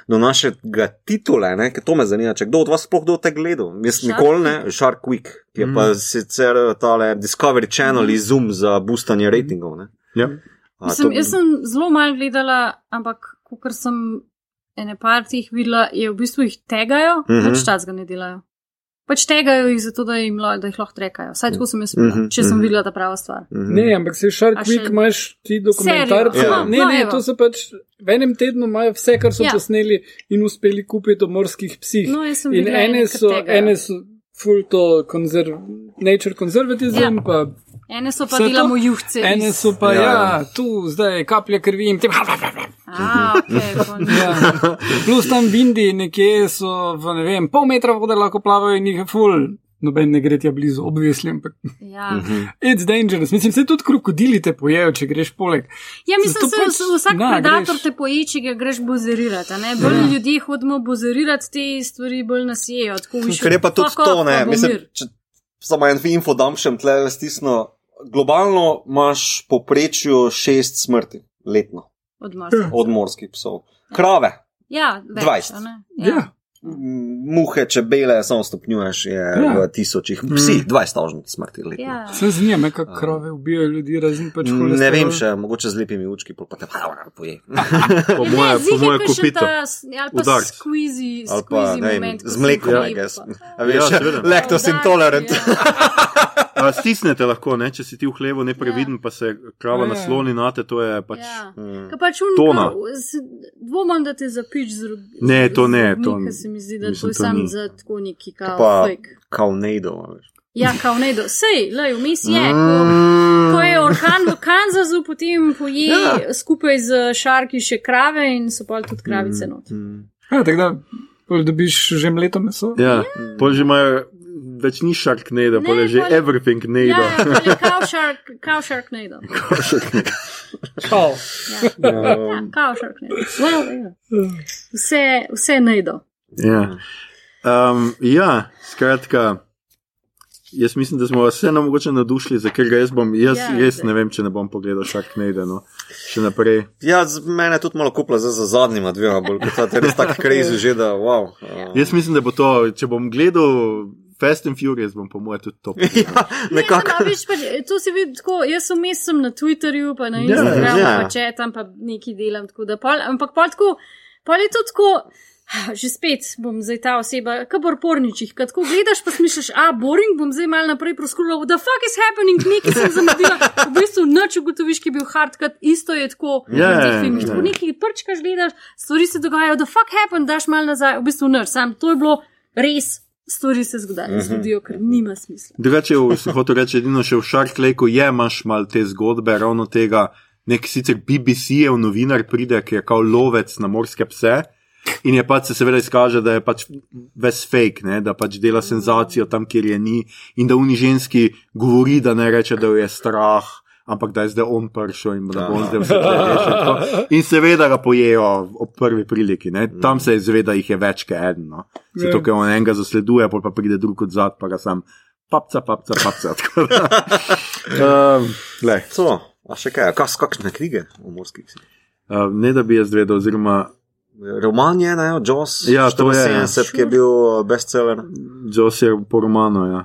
do našega titula, ne, ker to me zanima, če kdo od vas sploh kdo te gledal. Jaz Shark nikoli ne, Shark Week, ki je Mm. pa sicer eh, tale Discovery Channel Mhm. izum za boostanje ratingov. Ne. Ja. A, Mislim, to- jaz sem zelo malo gledala, ampak ker sem ene par teh videla, je v bistvu jih tegajo, mm Mhm. -hmm. pač čas ga ne delajo. Pač tegajo jih zato, da, jim, lo- da jih lahko trekajo. Vsaj tako sem jaz videla, Mhm, če sem mhm. videla ta prava stvar. Mhm. Ne, ampak se Shark A še- Week imaš ti dokumentarce. Ja. Ne, No, ne, evo. to so pač v enem tednu imajo vse, kar so Ja. posneli in uspeli kupiti o morskih psih. No, jaz sem in videla ene ene, so, ene so full to konzerv, nature conservatism, Ja. pa Ene so pa Vse delamo juhce. ene iz- so pa, Ja. ja, ja tu zdaj kaplje krvi in te. A, okay. Ja. Plus tam v Indiji nekje so v ne vem, pol metra vode lahko plavajo in jih je full. Noben ne gre tja blizu, obvisli, ampak Ja. Mhm. it's dangerous. Mislim, se tudi krokodili te pojejo, če greš poleg. Ja, mislim, Zato da pač, se vsak na, predator greš. te poje, če ga greš bozerirati. a ne? Bolj Ja. ljudje hodimo bozerirati te stvari, bolj nas jejo. tako viš, Ker je pa tudi to, ne, mislim, če samo en info dam še tle stisno. Globalno imaš poprečju šest smrti letno Od Marsa. od morskih psov. Krave, Ja, več, 20. a ne? Ja. muhe, čebele, samo stopnjuješ, je Ja. v tisočih, psi, 20 tožnih smrti letno. Ja. Se zanima, kako krave ubijajo ljudi, razen pač Ne holesterol. vem še, mogoče z lepimi učki, pa te pa poje. Po moje, po moje kopito. Ali pa ne vem, moment. z mlekom, pojem, I guess. Ja, lactose intolerant. Ja. A, stisnete lahko, ne? če si ti v hlevu nepreviden, pa se krava Ja. nasloni na te, to je pač. Ja. Mm. Ka pač un, Tona. Dvomam, da te zapič z rogami. Ne, to ne, to- Se mi zdi, da mislim, to je to sam ni. za tako neki kao Pa fake. kaunejdo. veš. Ja, kao ne do. Sej, lej, vmes je. Ko, Mm. ko je orkan v Kanzasu, potem poje Ja. skupaj z šarki še krave in so pa tudi kravice not. Mm. Ja, tako da pol dobiš že mleto meso. Ja, pol že imajo, več ni Ne, pol je že pol- everything Ja, nejda. ja, pa je kao šark, kao šark ne do. Čau. Um, Kao šark ne do. Well, ja. Vse, vse ne do. Ja. Um, ja, skratka, jaz mislim, da smo vas vseeno mogoče nadušili, za ker jaz bom, jaz Ja, ja, res ne vem, če ne bom pogledal Sharknado, no, še naprej. Ja, z mene je tudi malo kupla zdaj za zadnjima dvema, bolj kot ta, res tako crazy že, da wow. Uh, Jaz mislim, da bo to, če bom gledal Fast and Furious, bom po mojem tudi to. ja, nekako. Ne, viš, pač, to si vidi tako, jaz sem vmes sem na Twitterju, pa na Ja, Instagramu, ja. pa četam, pa nekaj delam, tako da pol, ampak pol tako, pol je to tako. Že spet bom zdaj ta oseba, kot porničih. Ko tako gledaš, pa smišljaš, a boring, bom zdaj mal naprej proskrulal, the fuck is happening, nekaj sem zamudila. V bistvu noč ugotoviš, ki je bil hardcut, isto je tako Ja, v teh ja, filmih. ja. Tako nekaj prčkaš, gledaš, stvari se dogajajo, the fuck happened, daš mal nazaj, v bistvu noč, sam to je bilo res, stvari se zgodijo, zgodijo, ker nima smisla. Drugače, v- sem hotel reči, edino še v Shark Lakeu je imaš mal te zgodbe, ravno tega, nek sicer BBC-jev novinar pride, ki je kao lovec na morske pse. In je pač se seveda izkaže, da je pač ves fake, ne? da pač dela senzacijo tam, kjer je ni, in da uni ženski govori, da ne reče, da jo je strah, ampak da je zdaj on prišel in da bo on zdaj vse rešil. In seveda ga pojejo ob prvi priliki, ne? tam se izveda, jih je več kot eden. No? Zato, ker on enega zasleduje, pol pa pride drug od zad, pa ga sam papca, papca, papca. um, glej, So, a še kaj, kas, kakšne knjige o morskih psih? uh, ne da bi jaz vedel, oziroma Roman je, ne, Joss, Ja, to je, ja. 74, ki je bil uh, bestseller. Joss je po romanu. Ja.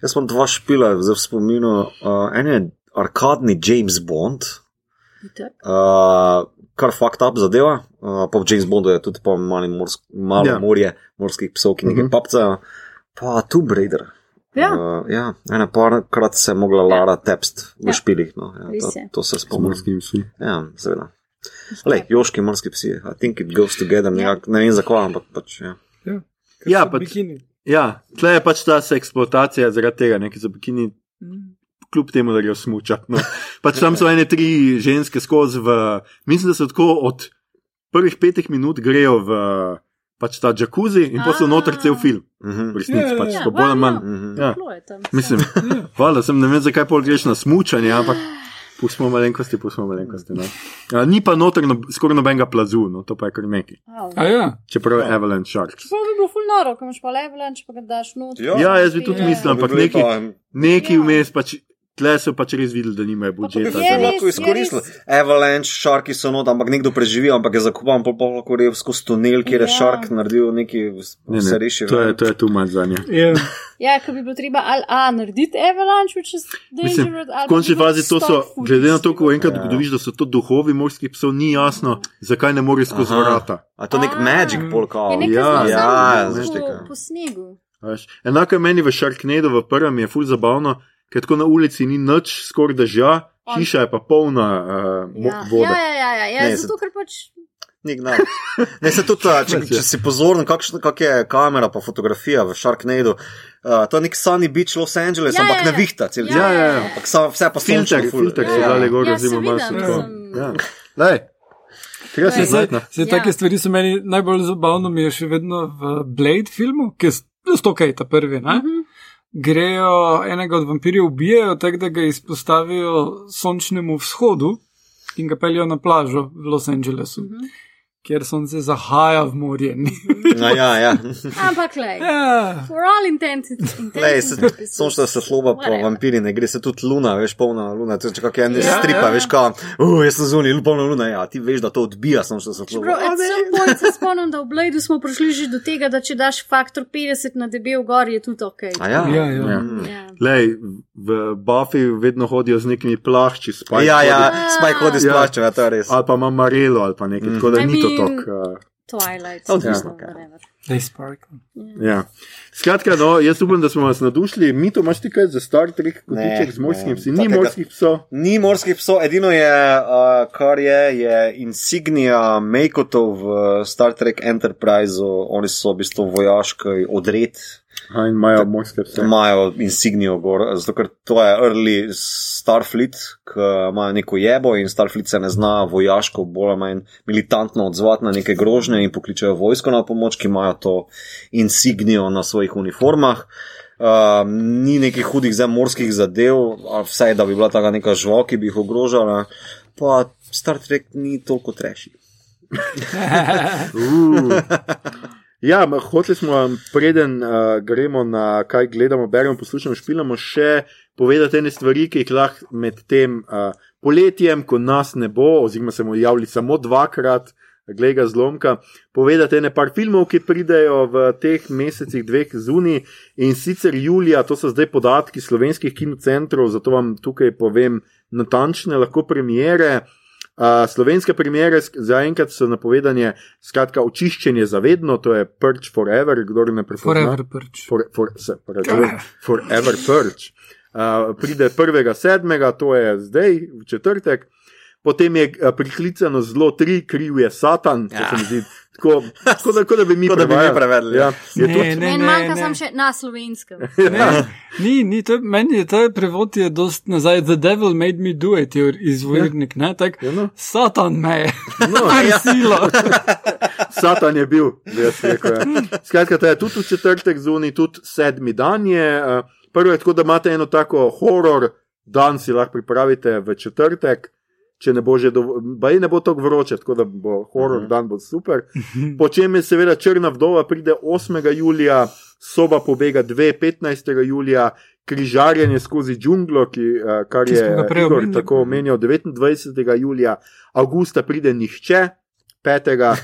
Jaz sem dva špila zdaj v spominu. Uh, en je arkadni James Bond, Itak. uh, kar fucked up zadeva. Uh, pa v James Bondu je tudi pa malo, morsk, malo Ja. yeah. morje morskih psov, ki nekaj Mhm. uh -huh. papcajo. Pa Tomb Raider. Ja. Uh, ja, ena parkrat se je mogla Lara tepst v Ja. špilih. No, ja, to, to se Po spomnim. morskim vsi. Ja, seveda. Lej, joški morski psi, I think it goes together, Ja. nekak, ne vem zakaj, ampak pač. Ja. Ja, Ker so pač- bikini. Ja, tle je pač ta eksploatacija zaradi tega, ne, ki so bikini, kljub temu, da grejo smučati. No. Pač tam so ene tri ženske skozi, v, mislim, da so tako od prvih petih minut grejo v pač ta jacuzzi in pa so noter cel film. Mhm. V resnici Ja, pač ja, to bolj ali manj. Mhm. Ja. Mislim, hvala, sem ne vem, zakaj pol greš na smučanje, ampak pustimo malenkosti, pustimo malenkosti. No. A, ni pa noter no, skoraj nobenega plazu, no, to pa je kar nekaj. A ja, Čeprav je Avalanche Sharks. To bi bilo ful noro, ko imaš pa levelanč, pa ga daš not. Ja. Ja, jaz bi tudi mislil, ampak neki, neki Ja. vmes pač. Tle so pač res videli, da nimajo To budžeta. Se za- res, lahko izkoristili. Avalanche, šarki so not, ampak nekdo preživi, ampak je zakopan, pol pa lahko rev skozi tunel, kjer je Ja. šark naredil neki, Ne, ne, reši. to je, to je tu manj za nje. je. Ja, ko bi bilo treba ali A narediti avalanche, which is Mislim, dangerous, v ali končni fazi to so, glede na to, ko enkrat Ja. ugotoviš, da so to duhovi morskih psov, ni jasno, zakaj ne moreš skozi vrata. A to nek A. magic polka. Je nekaj Ja, zelo ja, zanimivo veš, po- tega. po snegu. a veš. Enako je meni v Sharknado, v prvem je ful zabavno, ker tako na ulici ni nič, skoraj dežja, On- hiša je pa polna uh, Ja, ja, vode. ja, ja, ja, ja Ne, zato ker pač. Nik, ne. ne, se tudi, če, če si pozoren, kakšna kak je kamera pa fotografija v Sharknado. Uh, to je nek sunny beach Los Angeles, Ja, ampak ja, ne ja. vihta cel Ja, dan. Ja, ja, ja. Ampak samo vse pa Filter, filter so Ja. dali gor, Ja, oziroma malo. Ja. Lej, treba se saj Ja. take stvari so meni najbolj zabavno, mi je še vedno v Blade filmu, ki je stokaj ta prvi. Ne? Mhm. Grejo enega od vampirjev ubijajo, tako da ga izpostavijo sončnemu vzhodu in ga peljajo na plažo v Los Angelesu. Mhm. Kjer sonce zahaja v morje. No, ja, ja. Ampak, le, ja. for all intents and purposes. sončna se sloba po Whatever. vampiri, ne gre se tudi luna, veš, polna luna, to je kak en Ja. stripa, veš, kao, uh, jaz sem zunaj, polna luna, ja, ti veš, da to odbija sončna some point se spomnim, da v Bladu smo prišli že do tega, da če daš faktor 50 na debel gor, je tudi ok. A ja? Ja, ja. Ja. Ja. Lej, v Buffy vedno hodijo z nekimi plašči, spajki. Ja, ja, spaj hodi s Ja. plaščem, ja, to je res. Ali pa ima Marelo ali pa nekaj, Mm. tako da I ni to mean- tok. Uh, Twilight. Odvisno, so, kaj. whatever. They sparkle. ja. Skratka, no, jaz upam, da smo vas nadušili. Mi to imaš ti kaj za Star Trek, kot Ne, tiček z morskimi ne. psi. Ni morskih psov. Ni morskih psov, edino je, uh, kar je, je insignia Makotov v Star Trek Enterpriseu, oni so v bistvu vojaški odred, Aha, in imajo morske pse. imajo insignijo gor, zato ker to je early Starfleet, ki imajo neko jebo in Starfleet se ne zna vojaško bolj ali manj militantno odzvati na neke grožnje in pokličejo vojsko na pomoč, ki imajo to insignijo na svojih uniformah. Uh, ni nekih hudih zemorskih zadev, ali vsaj da bi bila taka neka žival, ki bi jih ogrožala, pa Star Trek ni toliko treši. Uh. Ja, hoteli smo, preden uh, gremo na kaj gledamo, beremo, poslušamo, špilamo, še povedati ene stvari, ki jih lahko med tem uh, poletjem, ko nas ne bo, oziroma se bomo javili samo dvakrat, glede ga zlomka, povedati ene par filmov, ki pridejo v teh mesecih, dveh zuni in sicer julija, to so zdaj podatki slovenskih kinocentrov, zato vam tukaj povem natančne, lahko premiere. Uh, slovenske premiere sk- zaenkrat so napovedane, skratka, očiščenje zavedno, to je Perch Forever, kdo ne prepozna. Forever prč. For, for, se, pravi, forever Perch. Uh, pride 1.7., to je zdaj, v četrtek. Potem je uh, priklicano zelo tri, kriv je Satan, ja. Ja. se mi zdi. Tako, tako, da, tako da bi mi Tako da bi mi prevedli, Ja, ja. je Ne, to, ne, Meni ne, manjka ne. samo še na slovenskem. Ne, ni, ni, to, meni je ta prevod je dost nazaj. The devil made me do it, je izvornik, ne, tak. Ja, no. Satan me je. No, ja. silo. Satan je bil, bi jaz rekel. Ja. Skratka, to je tudi v četrtek zunaj, tudi sedmi dan je. eh, Prvo je tako, da imate eno tako horor dan, si lahko pripravite v četrtek. Če ne bo že dovolj, ne bo tako vroče, tako da bo horor dan bo super. Po čem je seveda Črna vdova, pride 8. julija, soba pobega 2. 15. julija, križarjenje skozi džunglo, ki, eh, kar Ki je Igor tako omenjal, 29. julija, avgusta pride nihče, 5.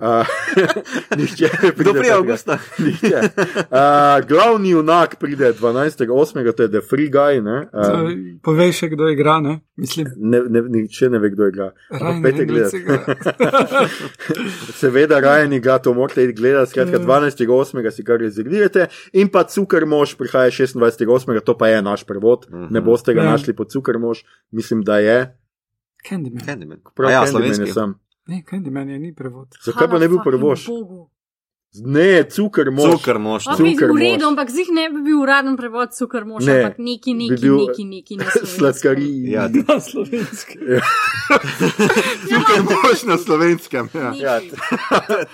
Uh, nihče ne pride. 5.. avgusta? Nihče. Uh, glavni junak pride 12.8., to je The Free Guy. Ne? Uh, Povej še, kdo igra, ne? Mislim, ne, ne, nihče ne ve, kdo igra. Gledat. igra. Seveda, Ryan ga to morate gledati, skratka Ja. 12.8. si kar rezervirate. In pa Cukrmož prihaja 26.8., to pa je naš prevod. Ne boste ga Ja. našli pod Cukrmož, mislim, da je. Candyman. Candyman. Prav, ja, Candyman je slovenski. sam. Ne, Candyman je ni prevod. Zakaj pa ne bi bil? Bogu. Ne. Cukr mož. Cukr bi v mož. redu, ampak zih ne bi bil uraden prevod cukr mož, Ne, ampak neki, neki, bi bil neki, neki, na slovenskem. Sladkari. Ja, Na slovenski. Cukrmož na slovenskem. Ja. Neki. Ja,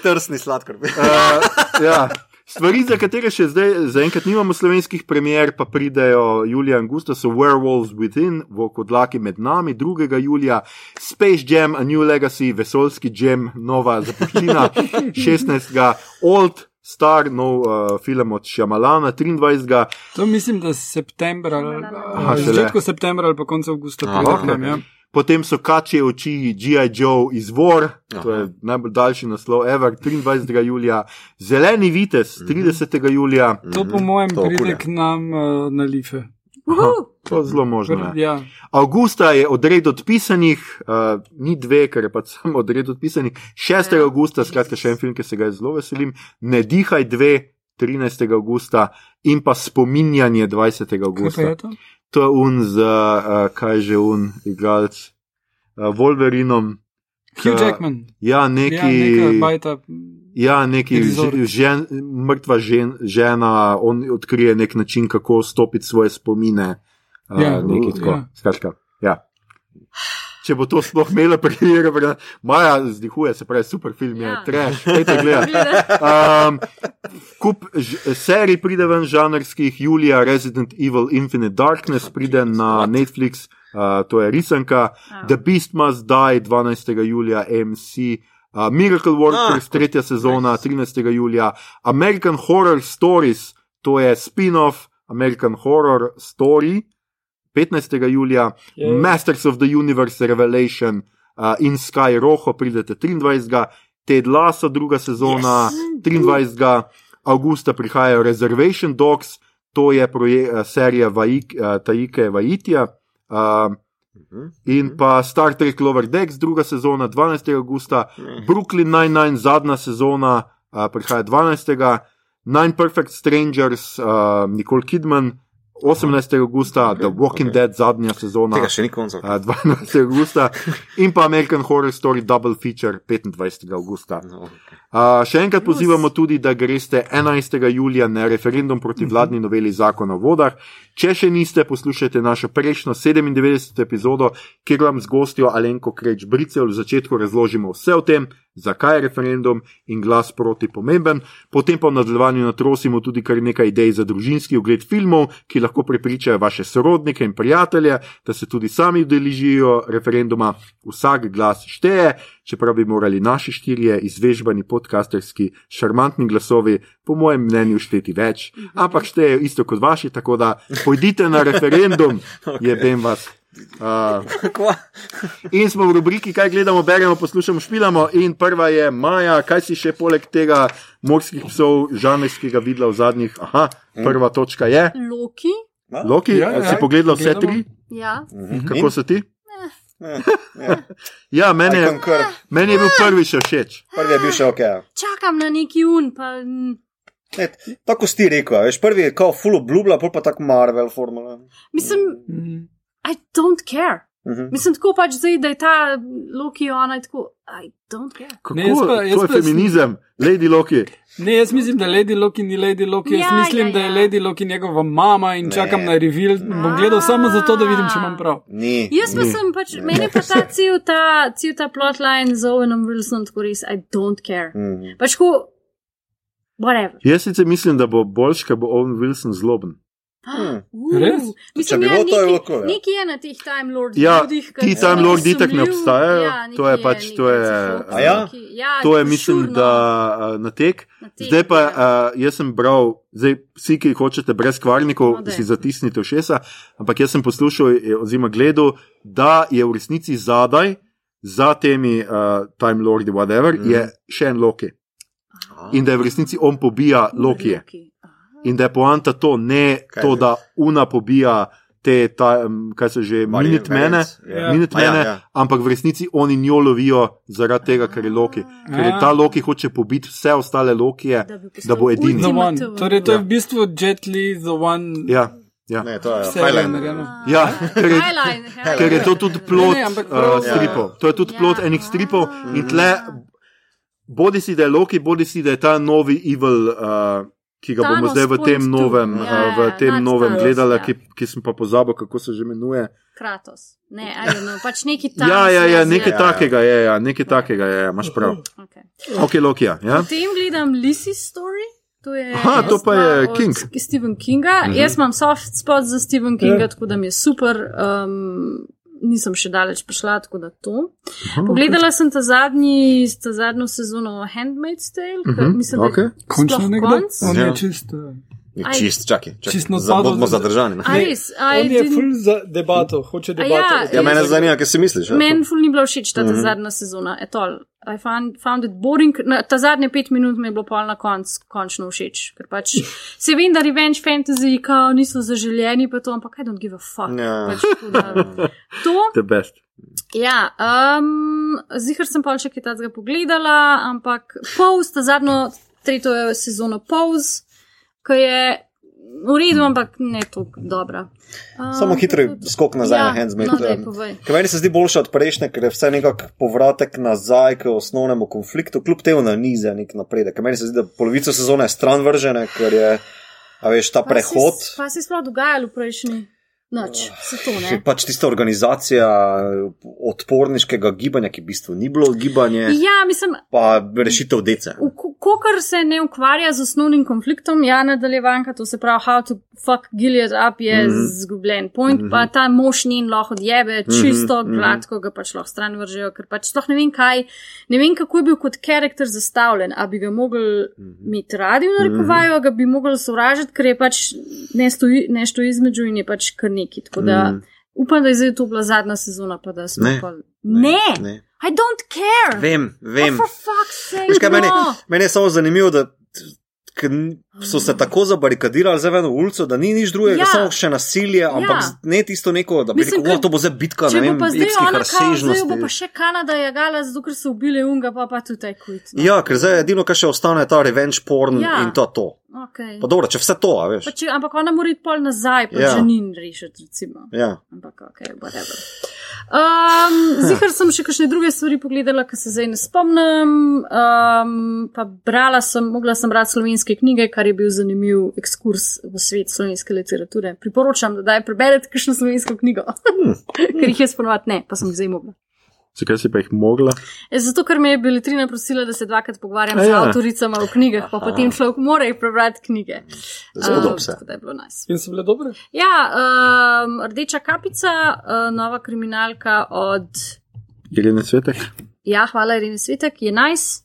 trsni sladkor. Uh, ja. Stvari, za katere še zdaj, zaenkrat nimamo slovenskih premier, pa pridejo julija in augusta, so Werewolves Within, Vokodlaki med nami, 2. julija, Space Jam, A New Legacy, Vesoljski Jam, nova zapuščina, 16. Old Star, nov uh, film od Šamalana, 23. To mislim, da septembra, ali Aha, ali šele. začetku septembra ali pa koncu avgusta Aha, prihodnem. ok. Ja. Potem so kače oči G.I. Joe izvor, to Aha. je najbolj daljši naslov, Ever, 23. julija, Zeleni vitez, 30. julija, To po mojem To pride hude. k nam uh, na life. Uhu. to je zelo možno. Ja. Ja. Avgusta je odred odpisanih, uh, ni dve, ker je pač samo odred odpisanih. 6. Ja. avgusta, skratka, še en film, ki se ga zelo veselim, Ne dihaj dve, 13. avgusta in pa spominjanje 20. Kaj pa avgusta. je to? Je un za, uh, kaj že un, igralec, uh, Wolverinom. Hugh Jackman. Ja, Ja, neka neki. bajta. Ja, neki žen, mrtva žen, žena, on odkrije nek način, kako stopiti svoje spomine. Uh, Ja, nekaj tako. ja. Skratka, ja. Če bo to sploh imelo premiero, Maja zdihuje, se pravi, super film je, Ja. treš, gledati. Gleda. Um, kup serij pride ven žanrskih, Julija, Resident Evil Infinite Darkness pride na Netflix, uh, to je risanka, Ja. The Beast Must Die 12. julija, MC, Uh, Miracle Workers, Ah, tretja sezona, nice. 13. julija, American Horror Stories, to je spin-off American Horror Story, 15. julija, Jej. Masters of the Universe Revelation uh, in Sky Rojo, pridete 23. Ted Lasso, druga sezona, yes. 23. avgusta prihajajo Reservation Dogs, to je proje, uh, serija Vaik, uh, Taike Vaitija. Uh, Mhm. In pa Star Trek Lower Decks, druga sezona, 12. augusta, Brooklyn Nine-Nine, zadnja sezona, uh, prihaja 12. Nine Perfect Strangers, uh, Nicole Kidman, 18. augusta, The Walking okej. Dead, zadnja sezona, Tega še ni konca. uh, 12. augusta, in pa American Horror Story Double Feature, 25. augusta. No, okay. Uh, še enkrat pozivamo tudi, da greste 11. julija na referendum proti vladni noveli zakona o vodah. Če še niste, poslušajte našo prejšnjo 97. epizodo, kjer vam z gostjo Alenko Kreč Bricev v začetku razložimo vse o tem, zakaj je referendum in glas proti pomemben. Potem pa v nadaljevanju natrosimo tudi kar nekaj idej za družinski ogled filmov, ki lahko prepričajo vaše sorodnike in prijatelje, da se tudi sami udeležijo referenduma. Vsak glas šteje, čeprav bi morali naši štirje izvežbani podcasterski šarmantni glasovi, po mojem mnenju, šteti več, ampak štejejo isto kot vaši, tako da pojdite na referendum, je bem vas. Uh, in smo v rubriki, kaj gledamo, beremo, poslušamo, špilamo. In prva je Maja, kaj si še poleg tega morskih psov, žanrskega videla v zadnjih. Aha, prva točka je. Loki. Loki, Ja, ja, ja, si pogledala vse gledamo. tri? Ja. Kako so ti? Ja, ja. Ja, meni je, meni je bil prvi še všeč. Prvi je bil še ok. Čakam na neki un, pa mm, Ne, tako si ti rekel, veš, prvi je kao full obljubla, pol pa tako Marvel formula. mislim, Mhm. I don't care. Mhm. Mislim, tako pač zdaj, da je ta Loki ona je tako, I don't care. Kako, Ne, jaz pa- jaz to je pa feminizem, Lady Loki. Ne, jaz mislim, da Lady Loki ni Lady Loki. Jaz Ja, mislim, ja, da je ja. Lady Loki njegova mama in Ne. čakam na reveal. Bom gledal samo zato, da vidim, če imam prav. Ni. Jaz pa Ni. sem pač, meni pa ta cel ta, cel ta plotline z Owenom Wilsonom tako res, I don't care. Mhm. Pač ko, whatever. Jaz sicer mislim, da bo boljš, ker bo Owen Wilson zloben. Hmm. Uh, Res? Mislim, ja, bilo, to je lahko, ja. Nekaj je na teh Time Lords. Ja, ljudih, ki ti Time Lordi itak ne obstajajo, Ja, to je pač- to je, A ja? ja, To je, mislim, šurno da uh, na tek. na tek, Zdaj pa, ja. uh, jaz sem bral, zdaj vsi, ki hočete brez kvarnikov, No, si zatisnite ušesa, ampak jaz sem poslušal, eh, oziroma gledal, da je v resnici zadaj, za temi uh, Time Lordi, whatever, Mhm. mm. je še en Loki. In da je v resnici on pobija Lokije. Loki. In da je poanta to, ne Kaj to, je? da una pobija te, ta, kaj so že, Vari- minutmene, variants, ja. minutmene, A ja, ja. ampak v resnici oni njo lovijo zaradi tega, ker je Loki. Ker je Ja. ta Loki hoče pobiti vse ostale Lokije, Da bi da bo edini. The one. ultimativen. Torej, to je Ja. v bistvu Jet Li, the one. Ja, ja. Ne, to je Vse je Highland. narejeno. Ja, ker je- ja. Ker je to tudi plot Ne, ne, ampak prav- uh, stripov. To je tudi Ja. plot enih stripov Ah. in tle, bodi si da je Loki, bodi si da je ta novi evil, uh, ki ga bomo Thanos zdaj v tem novem, Ja, uh, v ja, tem novem Thanos, gledala, ja. ki, ki sem pa pozabil, kako se že imenuje. Kratos. Ne, I don't know, pač neki tam. Ja, ja, ja, nekaj ja. takega je, ja, nekaj takega je, ja, imaš prav. Okay. Ok, Lokija, ja. Potem gledam Lizzie's Story. To je Aha, to pa je King. Stephen Kinga. Uh -huh. Jaz imam soft spot za Stephen Kinga, Ja. tako da mi je super. Um, nisem še daleč prišla, tako da to. Pogledala sem ta, zadnji, ta zadnjo sezono Handmaid's Tale, uh Mhm, -huh. mislim, da okej. je Končno nekdo. konc. On Ja. je čist. uh, Aj. Čist, čakaj. čakaj. Čist Za- Bodimo zadržani. ne? A res, I On je didn't- full za debato, hoče A debato. ja, o tem. Ja, mene zanima, kaj si misliš. ja? Meni ful ni bila všeč ta, ta Mhm. zadnja sezona, etol. I found, found it boring. Na, ta zadnje pet minut mi je bilo pol na konc, končno všeč. Ker pač se vem, da revenge fantasy, kao niso zaželjeni, pa to, ampak I don't give a fuck. Ja. Pač, da, to, The best. ja, um, zihar sem pol še kaj tazga pogledala, ampak Pose, ta zadnjo, tretjo sezono Pose, ki je v redu, ampak ne tako dobra. Um, Samo hitro skok nazaj ja, na Handsmaid. No, daj, povej. Ker meni se zdi boljša od prejšnje, ker je vse nekako povratek nazaj k osnovnemu konfliktu, kljub temu na nize nek napredek. Ker meni se zdi, da polovica sezone je stran vržene, ker je, a veš, ta prehod. Pa se, pa se je sploh dogajalo v prejšnji noč, to Je ne. pač tista organizacija odporniškega gibanja, ki v bistvu ni bilo gibanje, Ja, mislim, pa rešitev dece. v Kokar se ne ukvarja z osnovnim konfliktom, ja, nadaljevanka, to se pravi, how to fuck Gilead up je Mhm. zgubljen. Point Mhm. pa ta mož ni in lahko odjebe, čisto Mhm, mhm. gladko ga pač lahko stran vržejo, ker pač sploh ne vem kaj, ne vem kako je bil kot karakter zastavljen, a bi ga mogli Mhm. imeti radi v narekovaju, a ga bi mogli sovražiti, ker je pač nešto između in je pač kar neki. Tako da Mhm. upam, da je zdaj to bila zadnja sezona, pa da smo Ne. pa. Ne, ne. I don't care. Vem, vem. Oh, sake, Veš kaj, meni, no. meni je samo zanimivo, da so se tako zabarikadirali za eno ulico, da ni nič drugega, Ja. ja. samo še nasilje, ampak Ja. ja. ne tisto neko, da bi Mislim, rekel, ker- "O, to bo zdaj bitka, Če ne bo vem, pa epskih ona kao, zdaj bo pa še Kanada jagala, zato ker so ubili unga, pa pa tudi taj kvit. No. Ja, ker zdaj edino, kar še ostane, je ta revenge porn Ja. ja. in to to. Okay. Pa dobro, če vse to, a veš. Pa če, ampak ona mora iti pol nazaj, pa Ja. če ni rešiti, recimo. Ja. Ampak ok, whatever. Um, Zihar sem še kakšne druge stvari pogledala, ki se zdaj ne spomnim. Um, pa brala sem, mogla sem brati slovenske knjige, kar je bil zanimiv ekskurs v svet slovenske literature. Priporočam, da daj preberete kakšno slovensko knjigo, ker jih jaz ponovadi ne, pa sem jih zdaj mogla. Zakaj si pa jih mogla? E, Zato, ker me je Beletrina prosila, da se dvakrat pogovarjam A z ja. avtoricama v knjigah, pa Aha. potem človek mora jih prebrati knjige. Zelo Um, dobro je bilo nice. In so bile dobre? Ja, um, Rdeča kapica, uh, nova kriminalka od. Irene Svetek? Ja, hvala, Irene Svetek, je nice.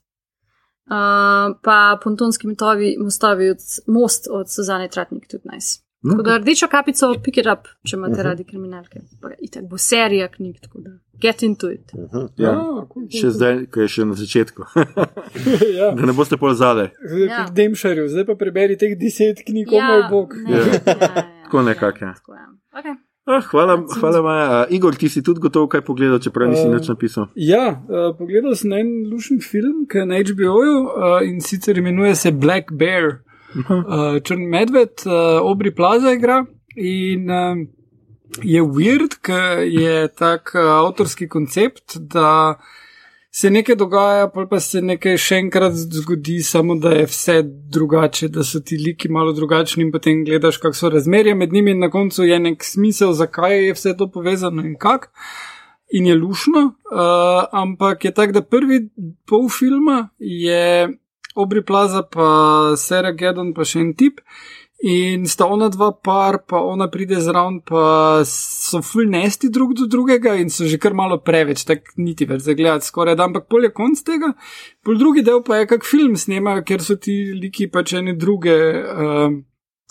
Uh, pa pontonski motovi, mostovi od most od Suzane Tratnik, tudi nice. No, Tako da rdečo kapico, pick it up, če imate uh Mhm. -huh. radi kriminalke. Pa Itak bo serija knjig, tako da get into it. Mhm. Ja. Ah, cool, Še cool, zdaj, ko je še na začetku. ja. da ne boste pol zadaj. Zdaj Ja. ja. Demšarju, zdaj pa preberi teh deset knjig, ja. moj bog. ne, Ja. ja, ja, Tako nekako, ja. Tako, ja. Okay. Ah, hvala, hvala Maja. A, Igor, ti si tudi gotov kaj pogledal, čeprav nisi Eh, nič napisal. Ja, uh, pogledal sem en lušen film, ki je na HBO-ju uh, in sicer imenuje se Black Bear. Uh, Črn medved, uh, Obri Plaza igra in uh, je weird, ker je tak uh, avtorski koncept, da se nekaj dogaja, pol pa se nekaj še enkrat zgodi, samo da je vse drugače, da so ti liki malo drugačni in potem gledaš, kak so razmerje med njimi in na koncu je nek smisel, zakaj je vse to povezano in kak. In je lušno, uh, ampak je tako, da prvi pol filma je Obri Plaza, pa Sarah Gedon, pa še en tip. In sta ona dva par, pa ona pride zraven, pa so full nesti drug do drugega in so že kar malo preveč, tako niti več za gledati skoraj da, ampak pol je konc tega. Pol drugi del pa je kak film snemajo, ker so ti liki pač ene druge uh,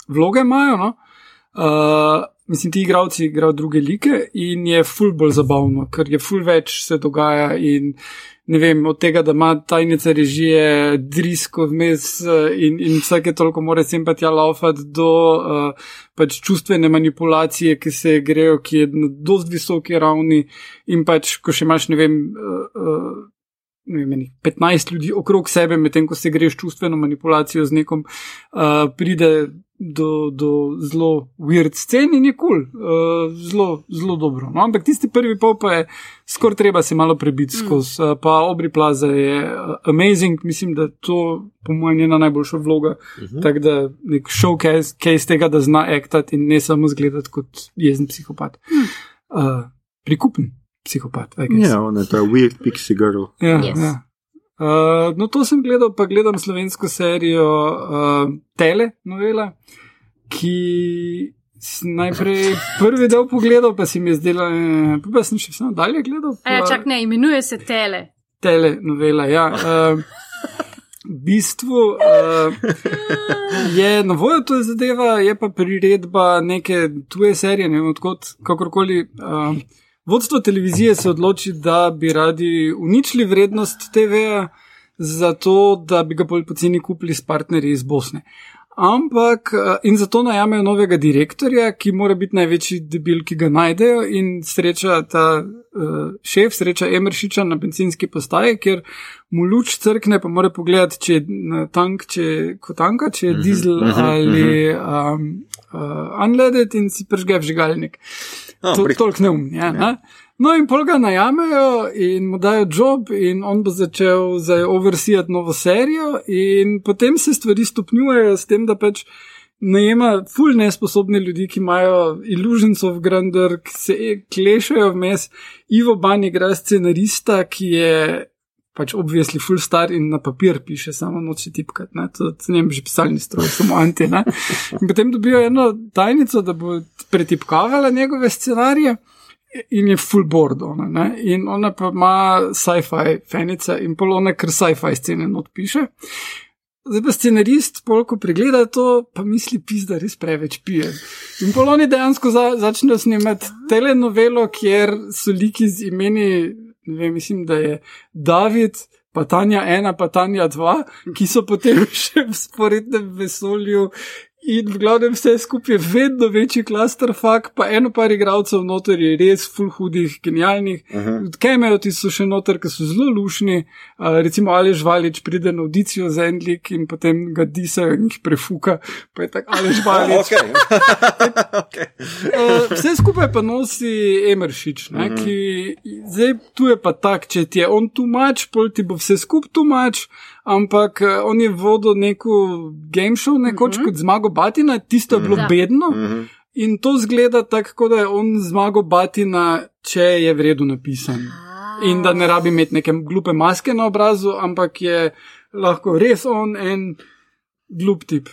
vloge imajo, no. Uh, mislim, ti igravci igrajo druge like in je full bolj zabavno, ker je full več se dogaja in ne vem, od tega, da ima tajnica režije drisko vmes eh, in, in vsake toliko mora sem pa tja laufati do uh, pač čustvene manipulacije, ki se grejo, ki je na dost visoki ravni. In pač, ko še imaš, ne vem, uh, ne vem, enih 15 ljudi okrog sebe, medtem ko se greš čustveno manipulacijo z nekom, uh, pride do, do zelo weird scen in je kul, cool, uh, zelo, zelo dobro. No? Ampak tisti prvi pol pa je skoraj treba se malo prebiti Mm. skozi, uh, pa Obri Plaza je uh, amazing, mislim, da to po mojem njena najboljša vloga, Mhm. tako da nek showcase case tega, da zna aktati in ne samo zgledati kot jezen psihopat. Uh, prikupen psihopat, I guess. Ja, ona je ta weird pixie girl. Ja, Yes. ja. Uh, no, to sem gledal, pa gledam slovensko serijo uh, Tele novela, ki sem najprej prvi del pogledal, pa si mi je zdela, eh, pa, pa sem še samo dalje gledal. Ja, pa- čak ne, imenuje se Tele. Tele novela, ja. Uh, v bistvu uh, je na voljo to zadeva, je pa priredba neke tuje serije, ne vem odkot, kakorkoli. Uh, vodstvo televizije se odloči, da bi radi uničili vrednost TV-ja, zato da bi ga bolj poceni kupili s partnerji iz Bosne. Ampak eh, in zato najamejo novega direktorja, ki mora biti največji debil, ki ga najdejo, in sreča ta uh, šef, sreča Emeršiča na benzinski postaji, kjer mu luč crkne, pa mora pogledati, če je tank, če je kotanka, če je dizel mhm, ali um, uh, unleaded in si pržge vžigalnik. A, To, pri- toliko neum, ja, ne? No, in pol ga najamejo in mu dajo job, in on bo začel zdaj oversijati novo serijo, in potem se stvari stopnjujejo s tem, da pač najema ful nesposobne ljudi, ki imajo illusions of grandeur, ki se klešajo vmes. Ivo Ban igra scenarista, ki je pač obvisli full star in na papir piše, samo noče tipkati. Ne? To, ne bi že pisalni stroj, samo anti. Ne? In potem dobijo eno tajnico, da bo pretipkavala njegove scenarije. In je full board, ona, ne? in ona pa ima sci-fi fenice in polone, ker sci-fi scene odpiše. Zdaj pa scenarist, polko pregleda to, pa misli, pis, da res preveč pije. In poloni dejansko za, začnejo snemati telenovelo, kjer so liki z imeni, vem, mislim, da je David, pa Tanja ena, pa Tanja dva, ki so potem še v sporednem vesolju In v glavnem vse skupaj je vedno večji klaster pa eno par igralcev noter je res full hudih, genialnih. Uh -huh. Kemejoti so še noter, ki so zelo lušni. Uh, recimo Alež Valič pride na audicijo za en lik in potem ga disa in jih prefuka, pa je tako Alež Valič. okay. okay. uh, vse skupaj pa nosi Emeršič, uh -huh. ki zdaj tu je pa tak, če ti je on tu mač, pol ti bo vse skupaj tu mač ampak uh, on je vodil neko game show, nekoč uh -huh. kot zmago Batina, tisto je bilo uh -huh. bedno. Uh -huh. In to zgleda tako, da je on zmago Batina, če je v redu napisan. In da ne rabi imeti neke glupe maske na obrazu, ampak je lahko res on en glup tip,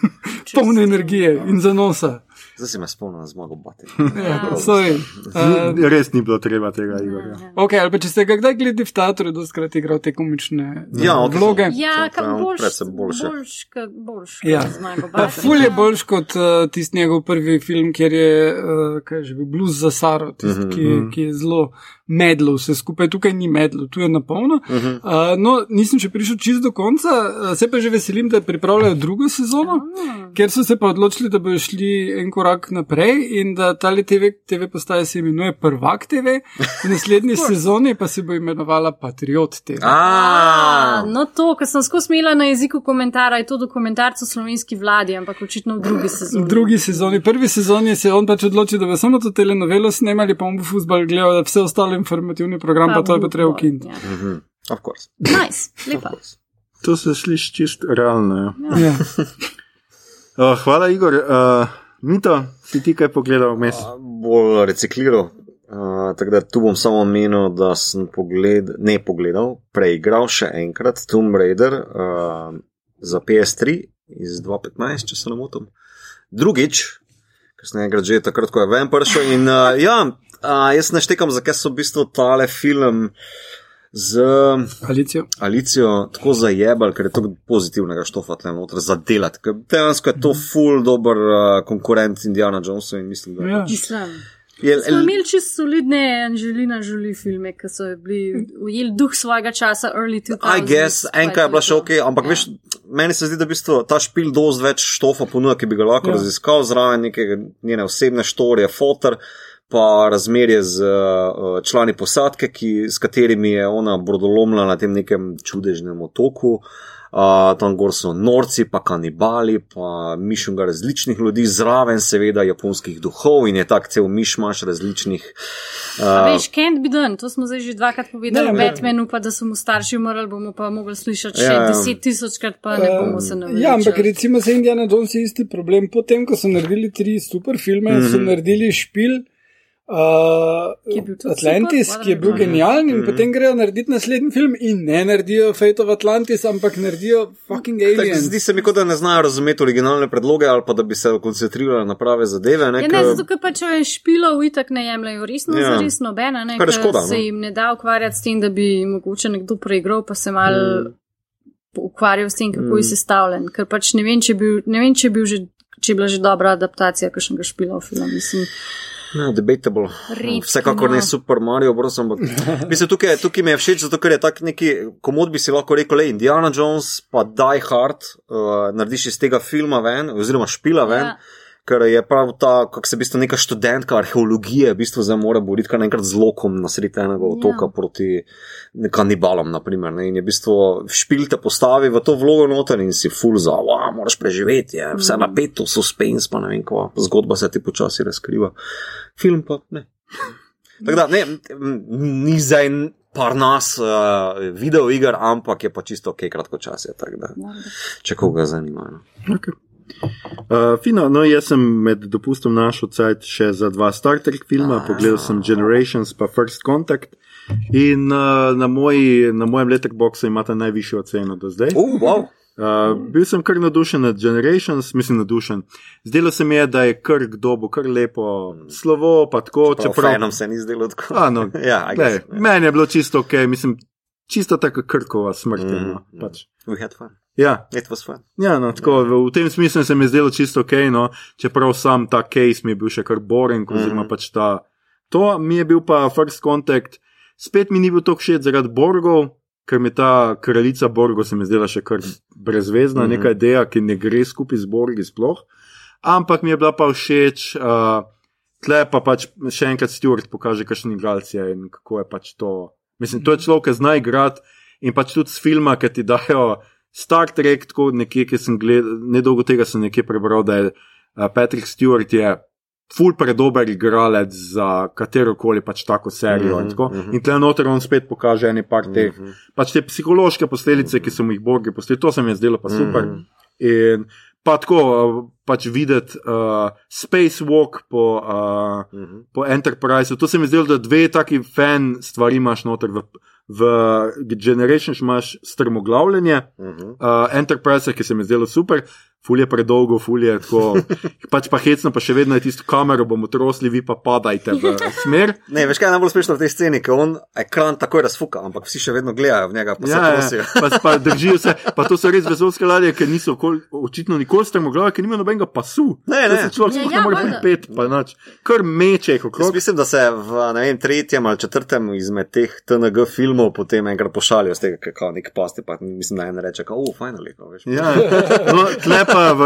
poln energije in zanosa. Zdaj si me spomnil na zmago Bati. Ja, sorry. Uh, Res ni bilo treba tega, Igor. ok, ali pa če ste ga kdaj gledali v teatru, da skrat igral te komične Ja, vloge. Ja, kam boljš, boljš, boljš, Ja. zmago Bati. ful je boljš kot uh, tisti njegov prvi film, kjer je, uh, kaj je že bil, blues za Saro, tisti, Mhm, ki, je- ki je zelo medlo vse skupaj. Tukaj ni medlo, tu je na polno. Mhm. Uh, no, nisem še prišel čist do konca, uh, se pa že veselim, da pripravljajo drugo sezono, Ah. ker so se pa odločili, da bodo šli en korak naprej in da ta TV, TV postaja se imenuje Prvak TV, v naslednji sezoni pa se bo imenovala Patriot TV. A, No, to, kar sem skozi imela na jeziku komentarja, je to dokumentarc o slovenski vladi, ampak očitno v drugi sezoni. V drugi sezoni, prvi sezoni se on pač odločil, da bo samo to telenovelo snemali, pa on bo futbal gledal, da vse ostalo informativni program, pa, pa to je pa treba ukiniti. Ja. Mhm. Of course. Nice, lepa. To se sliši čist realno. Ja. Ja. Uh, hvala, Igor. Uh, Mito, si ti kaj pogledal vmes? A, Bolj recikliral. Uh, tako da tu bom samo omenil, da sem pogled, ne pogledal, preigral še enkrat Tomb Raider uh, za PS3 iz 2015, če se ne motim. Drugič, ker sem enkrat že takrat, ko je ven prišel. In uh, ja, uh, jaz ne štekam, zakaj so v bistvu tale film z Alicijo. Alicijo tako zajebal, ker je tako pozitivnega štofa tle noter za delati. Ker dejansko je to full dober uh, konkurent Indiana Jonesa in mislim, da Ja. Je. Smo imeli čisto solidne Angelina Jolie filme, ki so bili ujeli duh svojega časa, early 2000. I guess, enka je bila še ok, ampak ja. veš, meni se zdi, da v bistvu ta špil dosti več štofa ponuja, ki bi ga lahko Ja. ja. raziskal zraven neke njene osebne štorije, fotor, pa razmerje z uh, člani posadke, ki, s katerimi je ona brodolomila na tem nekem čudežnem otoku. Uh, tam gor so norci, pa kanibali, pa mišunga različnih ljudi, zraven seveda japonskih duhov in je tak cel mišmaš različnih. A Uh, Veš, can't be done, to smo zdaj že dvakrat povedali ne. Batmanu, pa da so mu starši umrli, bomo pa mogli slišati še Ja, ja. deset tisočkrat, pa ne bomo se navadili. Ja, ampak recimo za Indiana Jones je isti problem. Potem, ko so naredili tri super filme, mm -hmm. so naredili špil. Uh, Ki je Atlantis, super, ki je bil Mhm. genijalen, in potem grejo narediti naslednji film in ne naredijo Fate of Atlantis, ampak naredijo fucking Tak, Alien. zdi se mi, kot da ne znajo razumeti originalne predloge ali pa da bi se koncentrirali na prave zadeve. Ne, Ja, ker- ne, zato ker pač špilov itak ne jemljajo resno, Ja. ja. res nobena, ne, je ker škoda, no. se jim ne da ukvarjati s tem, da bi mogoče nekdo preigral, pa se mal Mm. mm. ukvarjal s tem, kako Mm. je sestavljen. Ker pač ne vem, če, bil, ne vem, če, bil že, če je bila že dobra adaptacija kakšnega špila v filmu. Mislim, Ne, debatable. Redki, Vsekakor ne. Super Mario Bros. Ampak mislim, tukaj, tukaj mi je všeč, zato ker je tak neki komod bi si lahko rekel, le Indiana Jones, pa Die Hard, uh, narediš iz tega filma ven, oziroma špila ven. Ja. Ker je prav ta, kako se v bistvu neka študentka arheologije, v bistvu zdaj mora boriti kar naenkrat z lokom na sredi enega otoka Ja. proti kanibalom, naprimer. Ne? In je v bistvu špil te postavi v to vlogo noter in si full za, wow, moraš preživeti, je vse napeto, suspense, pa ne vem, kva, zgodba se ti počasi razkriva. Film pa ne. Tako da, ne, ni zdaj par nas uh, video iger, ampak je pa čisto ok kratko čas, je, da, če koga zanima. No. Okay. Uh, fino, no, jaz sem med dopustom našel cajt še za dva Star Trek filma, pogledal sem Generations pa First Contact in uh, na, moji, na mojem letterboxu imata najvišjo oceno do zdaj. Uh, wow. Uh, bil sem kar nadušen nad Generations, mislim nadušen. Zdelo se mi je, da je kar dobo, kar lepo slovo, pa tako, Čeprav čeprav. nam se ni zdelo tako. A, no, ja, guess, ja. meni je bilo čisto ok, mislim, čisto tako krkova smrt. Mhm, no, pač. We had fun. Ja, It was fun. Ja, no, tako, v, v tem smislu se mi je zdelo čisto ok, no, čeprav sam ta case mi je bil še kar boring, oziroma Mhm. pač ta. To mi je bil pa first contact, spet mi ni bil tako všeč zaradi Borgov, ker mi ta kraljica Borgov se mi zdela še kar brezvezna, Mhm. neka ideja, ki ne gre skupaj z Borgi sploh. Ampak mi je bila pa všeč, uh, tle pa pač še enkrat Stewart pokaže, kakšni igralci je in kako je pač to. Mislim, to je človek, ki zna igrati in pač tudi z filma, ki ti dajo Star Trek, tako nekje, ki sem gledal, nedolgo tega sem nekje prebral, da je Patrick Stewart je ful predober igralec za katero koli pač tako serijo. Mhm, in tako. mhm. In tle noter on spet pokaže ene par teh, Mhm. pač te psihološke posledice, ki so mu jih Borgi poslali, to se mi je zdelo pa super. Mhm. In pa tako, pač videti uh, spacewalk po, uh, Mhm. po Enterpriseu. To se mi zdelo, da dve taki fan stvari imaš noter. V, v Generations imaš strmoglavljanje, Mhm. uh, Enterprise, ki se mi je zdelo super, fulje predolgo, fulje tako. pač pa hecno, pa še vedno je tisto kamero, bomo trosli, vi pa padajte v smer. Ne, veš kaj je najbolj smešno v tej sceni, ker on ekran takoj razfuka, ampak vsi še vedno gledajo v njega, pa se Ja, prosijo. ja, pa, pa držijo se, pa to so res vesolske ladje, ki niso okol, očitno nikoli strmoglave, ker nimajo nobenega pasu. Ne, To ne. se človek sploh ja, ne more valjda. pripet, pa nič. Kar meče jih Jaz okrog. mislim, da se v ne vem, tretjem ali četrtem izmed teh TNG filmov potem enkrat pošalijo z tega, kako nek pasti, pa mislim, da en reče, oh, finally, no, veš. Ja, no, tle pa v,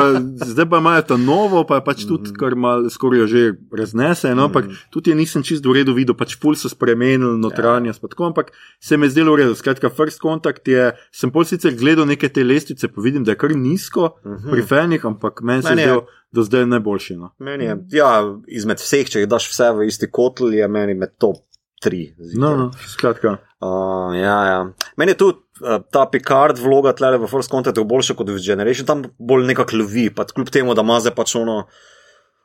zdaj pa imajo to novo, pa je pač tudi kar mal skoraj že raznese, no, ampak tudi je nisem čist v redu videl, pač pul so spremenili notranjost, pa tako, ampak se mi je zdelo v redu. Skratka, first contact je, sem pol sicer gledal neke te lestvice, pa vidim, da je kar nizko pri fenih, ampak meni se je Meni je- zdel do zdaj najboljši. No. Meni je, ja, izmed vseh, če daš vse v isti kotl, je meni med top 3. No, no, skratka. Uh, ja, ja. Meni je tudi uh, ta Picard vloga tle v First Contactu boljša kot v Generation, tam bolj nekako lovi, pa kljub temu, da zdaj pač ono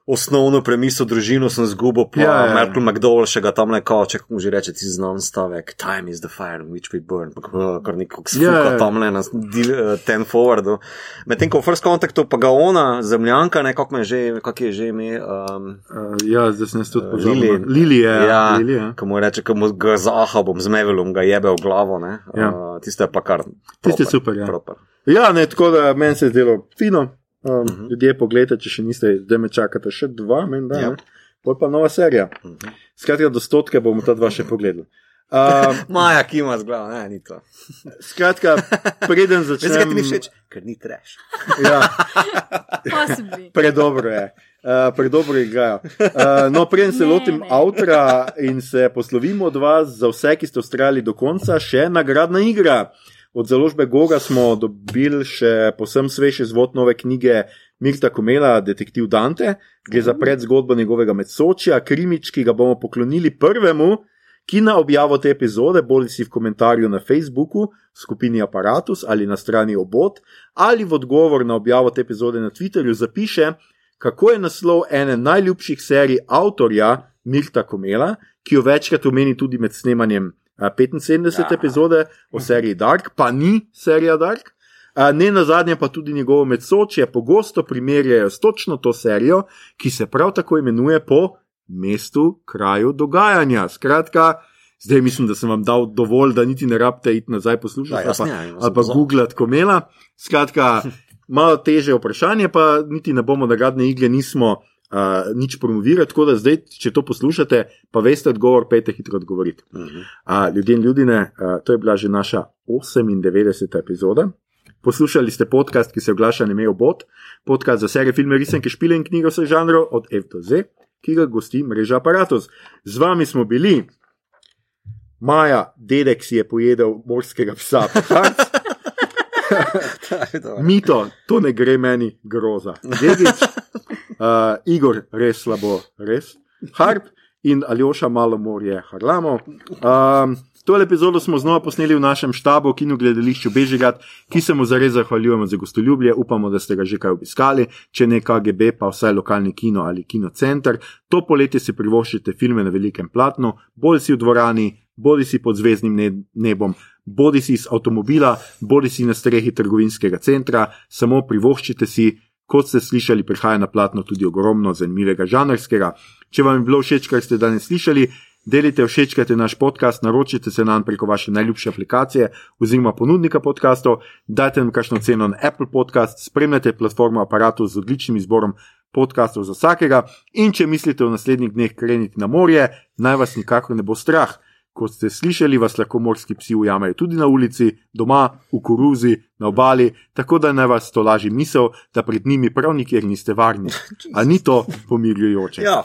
osnovno premiso družino, sem zgubil, pa Ja, ja, ja. ja. Malcolm McDowell še ga tam neko, če mu že reče, ti znan stavek, time is the fire in which we burn, pa kako- kar skuka Ja, yeah, ja. yeah. tam le na uh, ten forwardu. Medtem ko v First Contactu pa ga ona, zemljanka, nekako me je že, kak je že ime. Um, Uh, ja, zdaj sem tudi Uh. Lili. Lili je. Ja, Lili, ja. ko mu reče, ko mu ga zaha bom z mevelom, ga jebe v glavo. Ne? Ja. Uh, tiste je pa kar. Tiste super, ja. proper. Ja, ne, tako da meni se je zdelo fino. Um, uh Mhm. -huh. Ljudje, pogledajte, če še niste, zdaj me čakate še dva, meni da. Ja. Ja. Pol pa nova serija. Mhm. Skratka, do stotke bomo ta dva še pogledali. Um, Maja, ki ima zglava, ne, ni to. skratka, preden Veš, zakaj ti všeč? Ker ni treš. Ja, predobro je. Uh, predobro igrajo. Uh, no, preden se Ne, lotim ne. avtora in se poslovimo od vas, za vse, ki ste ostali do konca, še nagradna igra. Od založbe Goga smo dobili še posem svež izvod nove knjige Mirta Komela, Detektiv Dante. Gre za predzgodbo njegovega medsočja, krimič, ki ga bomo poklonili prvemu, ki na objavo te epizode, bodi si v komentarju na Facebooku, skupini Apparatus ali na strani Obot, ali v odgovor na objavo te epizode na Twitterju zapiše, kako je naslov ene najljubših serij avtorja Mirta Komela, ki jo večkrat omeni tudi med snemanjem 75. Ja. epizode o seriji Dark, pa ni serija Dark. Ne na zadnje pa tudi njegovo medsočje pogosto primerjajo s točno to serijo, ki se prav tako imenuje po mestu, kraju dogajanja. Skratka, zdaj mislim, da sem vam dal dovolj, da niti ne rabite iti nazaj poslušati jaz ali pa, sem ali pa googlati komela. Skratka, malo teže vprašanje, pa niti ne bomo nagradne igre nismo. Uh, nič promovirati, tako da zdaj, če to poslušate, pa veste odgovor, pejte hitro odgovoriti. Mhm. Uh, ljudje in ljudine, uh, to je bila že naša 98. epizoda. Poslušali ste podcast, ki se oglaša na ime Obot, podcast za serije, filme, risanke, špile in knjige vseh žanrov od F do Z, ki ga gosti mreža Apparatus. Z vami smo bili, Maja, dedek si je pojedel morskega psa, Petarc, Mito, to ne gre meni groza. Dedič, uh, Igor, res slabo, res. Harp in Aljoša malo morje Harlamo. Um, Tole epizodo smo znova posneli v našem štabu, kino gledališču Bežigrad, ki se mu zares zahvaljujemo za gostoljubje. Upamo, da ste ga že kaj obiskali, če ne KGB, pa vsaj lokalni kino ali kinocenter. To poletje si privoščite filme na velikem platnu, bolj si v dvorani, bodi si pod zvezdnim ne- nebom, bodi si iz avtomobila, bodi si na strehi trgovinskega centra, samo privoščite si. Kot ste slišali, prihaja na platno tudi ogromno zanimivega žanrskega. Če vam je bilo všeč, kar ste danes slišali, delite, všečkajte naš podcast, naročite se nam preko vaše najljubše aplikacije oziroma ponudnika podkastov, dajte nam kakšno ceno na Apple Podcast, spremljate platformo aparatu z odličnim izborom podkastov za vsakega in če mislite v naslednjih dneh kreniti na morje, naj vas nikakor ne bo strah. Kot ste slišali, vas lahko morski psi ujamejo tudi na ulici, doma, v koruzi, na obali, tako da naj vas to laži misel, da pred njimi prav nikjer niste varni. A ni to pomirjujoče? Ja,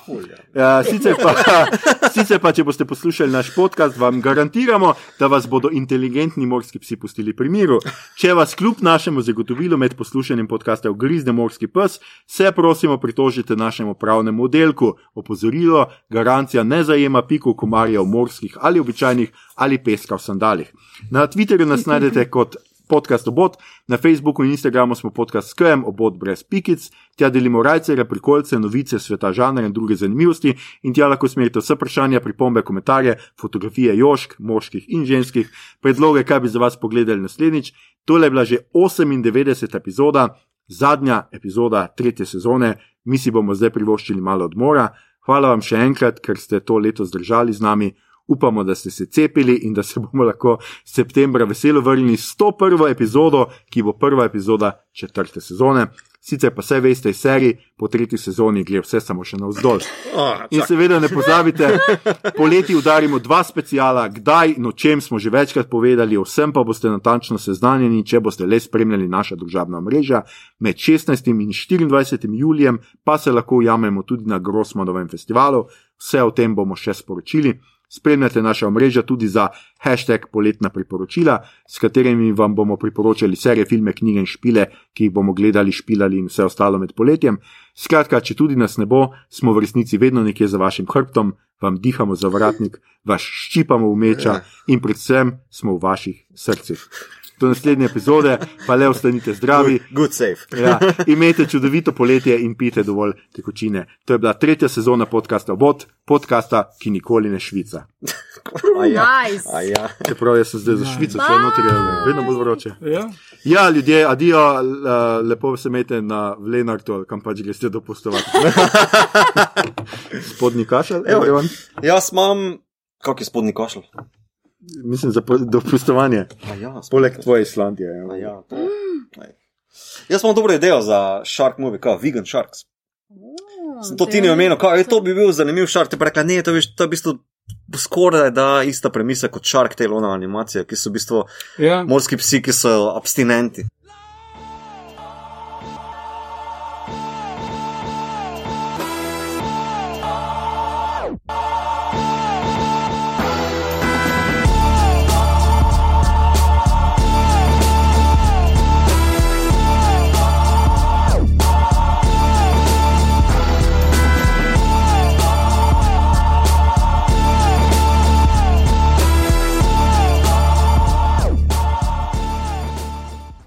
ja. Ja, sicer, pa, sicer pa, če boste poslušali naš podcast, vam garantiramo, da vas bodo inteligentni morski psi pustili pri miru. Če vas kljub našemu zagotovilu med poslušanjem podcasta ugrizne morski pes, se prosimo pritožite našemu pravnemu oddelku. Opozorilo, garancija ne zajema pikov komarjev morskih ali običajnih ali peska v sandalih. Na Twitterju nas najdete kot podcast obot, na Facebooku in Instagramu smo podcast Skrem, obot brez pikic, tja delimo rajcere, prikolce, novice, sveta žanra in druge zanimivosti in tja lahko smerite vse vprašanja, pripombe, komentarje, fotografije jošk, moških in ženskih, predloge, kaj bi za vas pogledali naslednjič. Tole je bila že 98. epizoda, zadnja epizoda tretje sezone, mi si bomo zdaj privoščili malo odmora. Hvala vam še enkrat, ker ste to leto zdržali z nami. Upamo, da ste se cepili in da se bomo lahko septembra veselo vrnili s to prvo epizodo, ki bo prva epizoda četrte sezone. Sicer pa vse veste iz serij, po tretji sezoni gre vse samo še navzdol. Oh, In seveda ne pozabite, poleti udarimo dva specijala, kdaj in o čem smo že večkrat povedali, o vsem pa boste natančno seznanjeni, če boste le spremljali naša družabna mreža. Med 16. in 24. julijem pa se lahko ujamemo tudi na Grossmanovem festivalu, vse o tem bomo še sporočili. Spremljate naša omrežja tudi za hashtag poletna priporočila, s katerimi vam bomo priporočali serije, filme, knjige in špile, ki jih bomo gledali, špilali in vse ostalo med poletjem. Skratka, če tudi nas ne bo, smo v resnici vedno nekje za vašim hrbtom, vam dihamo za vratnik, vas ščipamo v meča in predvsem smo v vaših srcih. Do naslednje epizode, pa le ostanite zdravi. Good safe. Ja, imejte čudovito poletje in pite dovolj tekočine. To je bila tretja sezona podcasta Bot, podcasta, ki nikoli ne švica. A ja. Nice. A ja. Čeprav jaz sem zdaj za Švico, vse noter je vedno bolj vroče. Ja. Ja, ljudje, adijo, l- lepo se imejte na Vlenartu, ali kam pač greste dopustovati. Spodnji kašelj, Evo. everyone. Jaz imam, kak je spodnji košelj? Mislim za dopustovanje. A ja, Poleg tvoje Islandije. A Ja. ja, to. Jaz imam dobro idejo za Shark movie, kao Vegan Sharks. Sem to ti ne omenil, kao, je, to bi bil zanimiv Shark, ti pa rekla, ne, to, viš, to je v bistvu skoraj da ista premisa kot Shark Tale, ona animacija, ki so v bistvu Ja. morski psi, ki so abstinenti.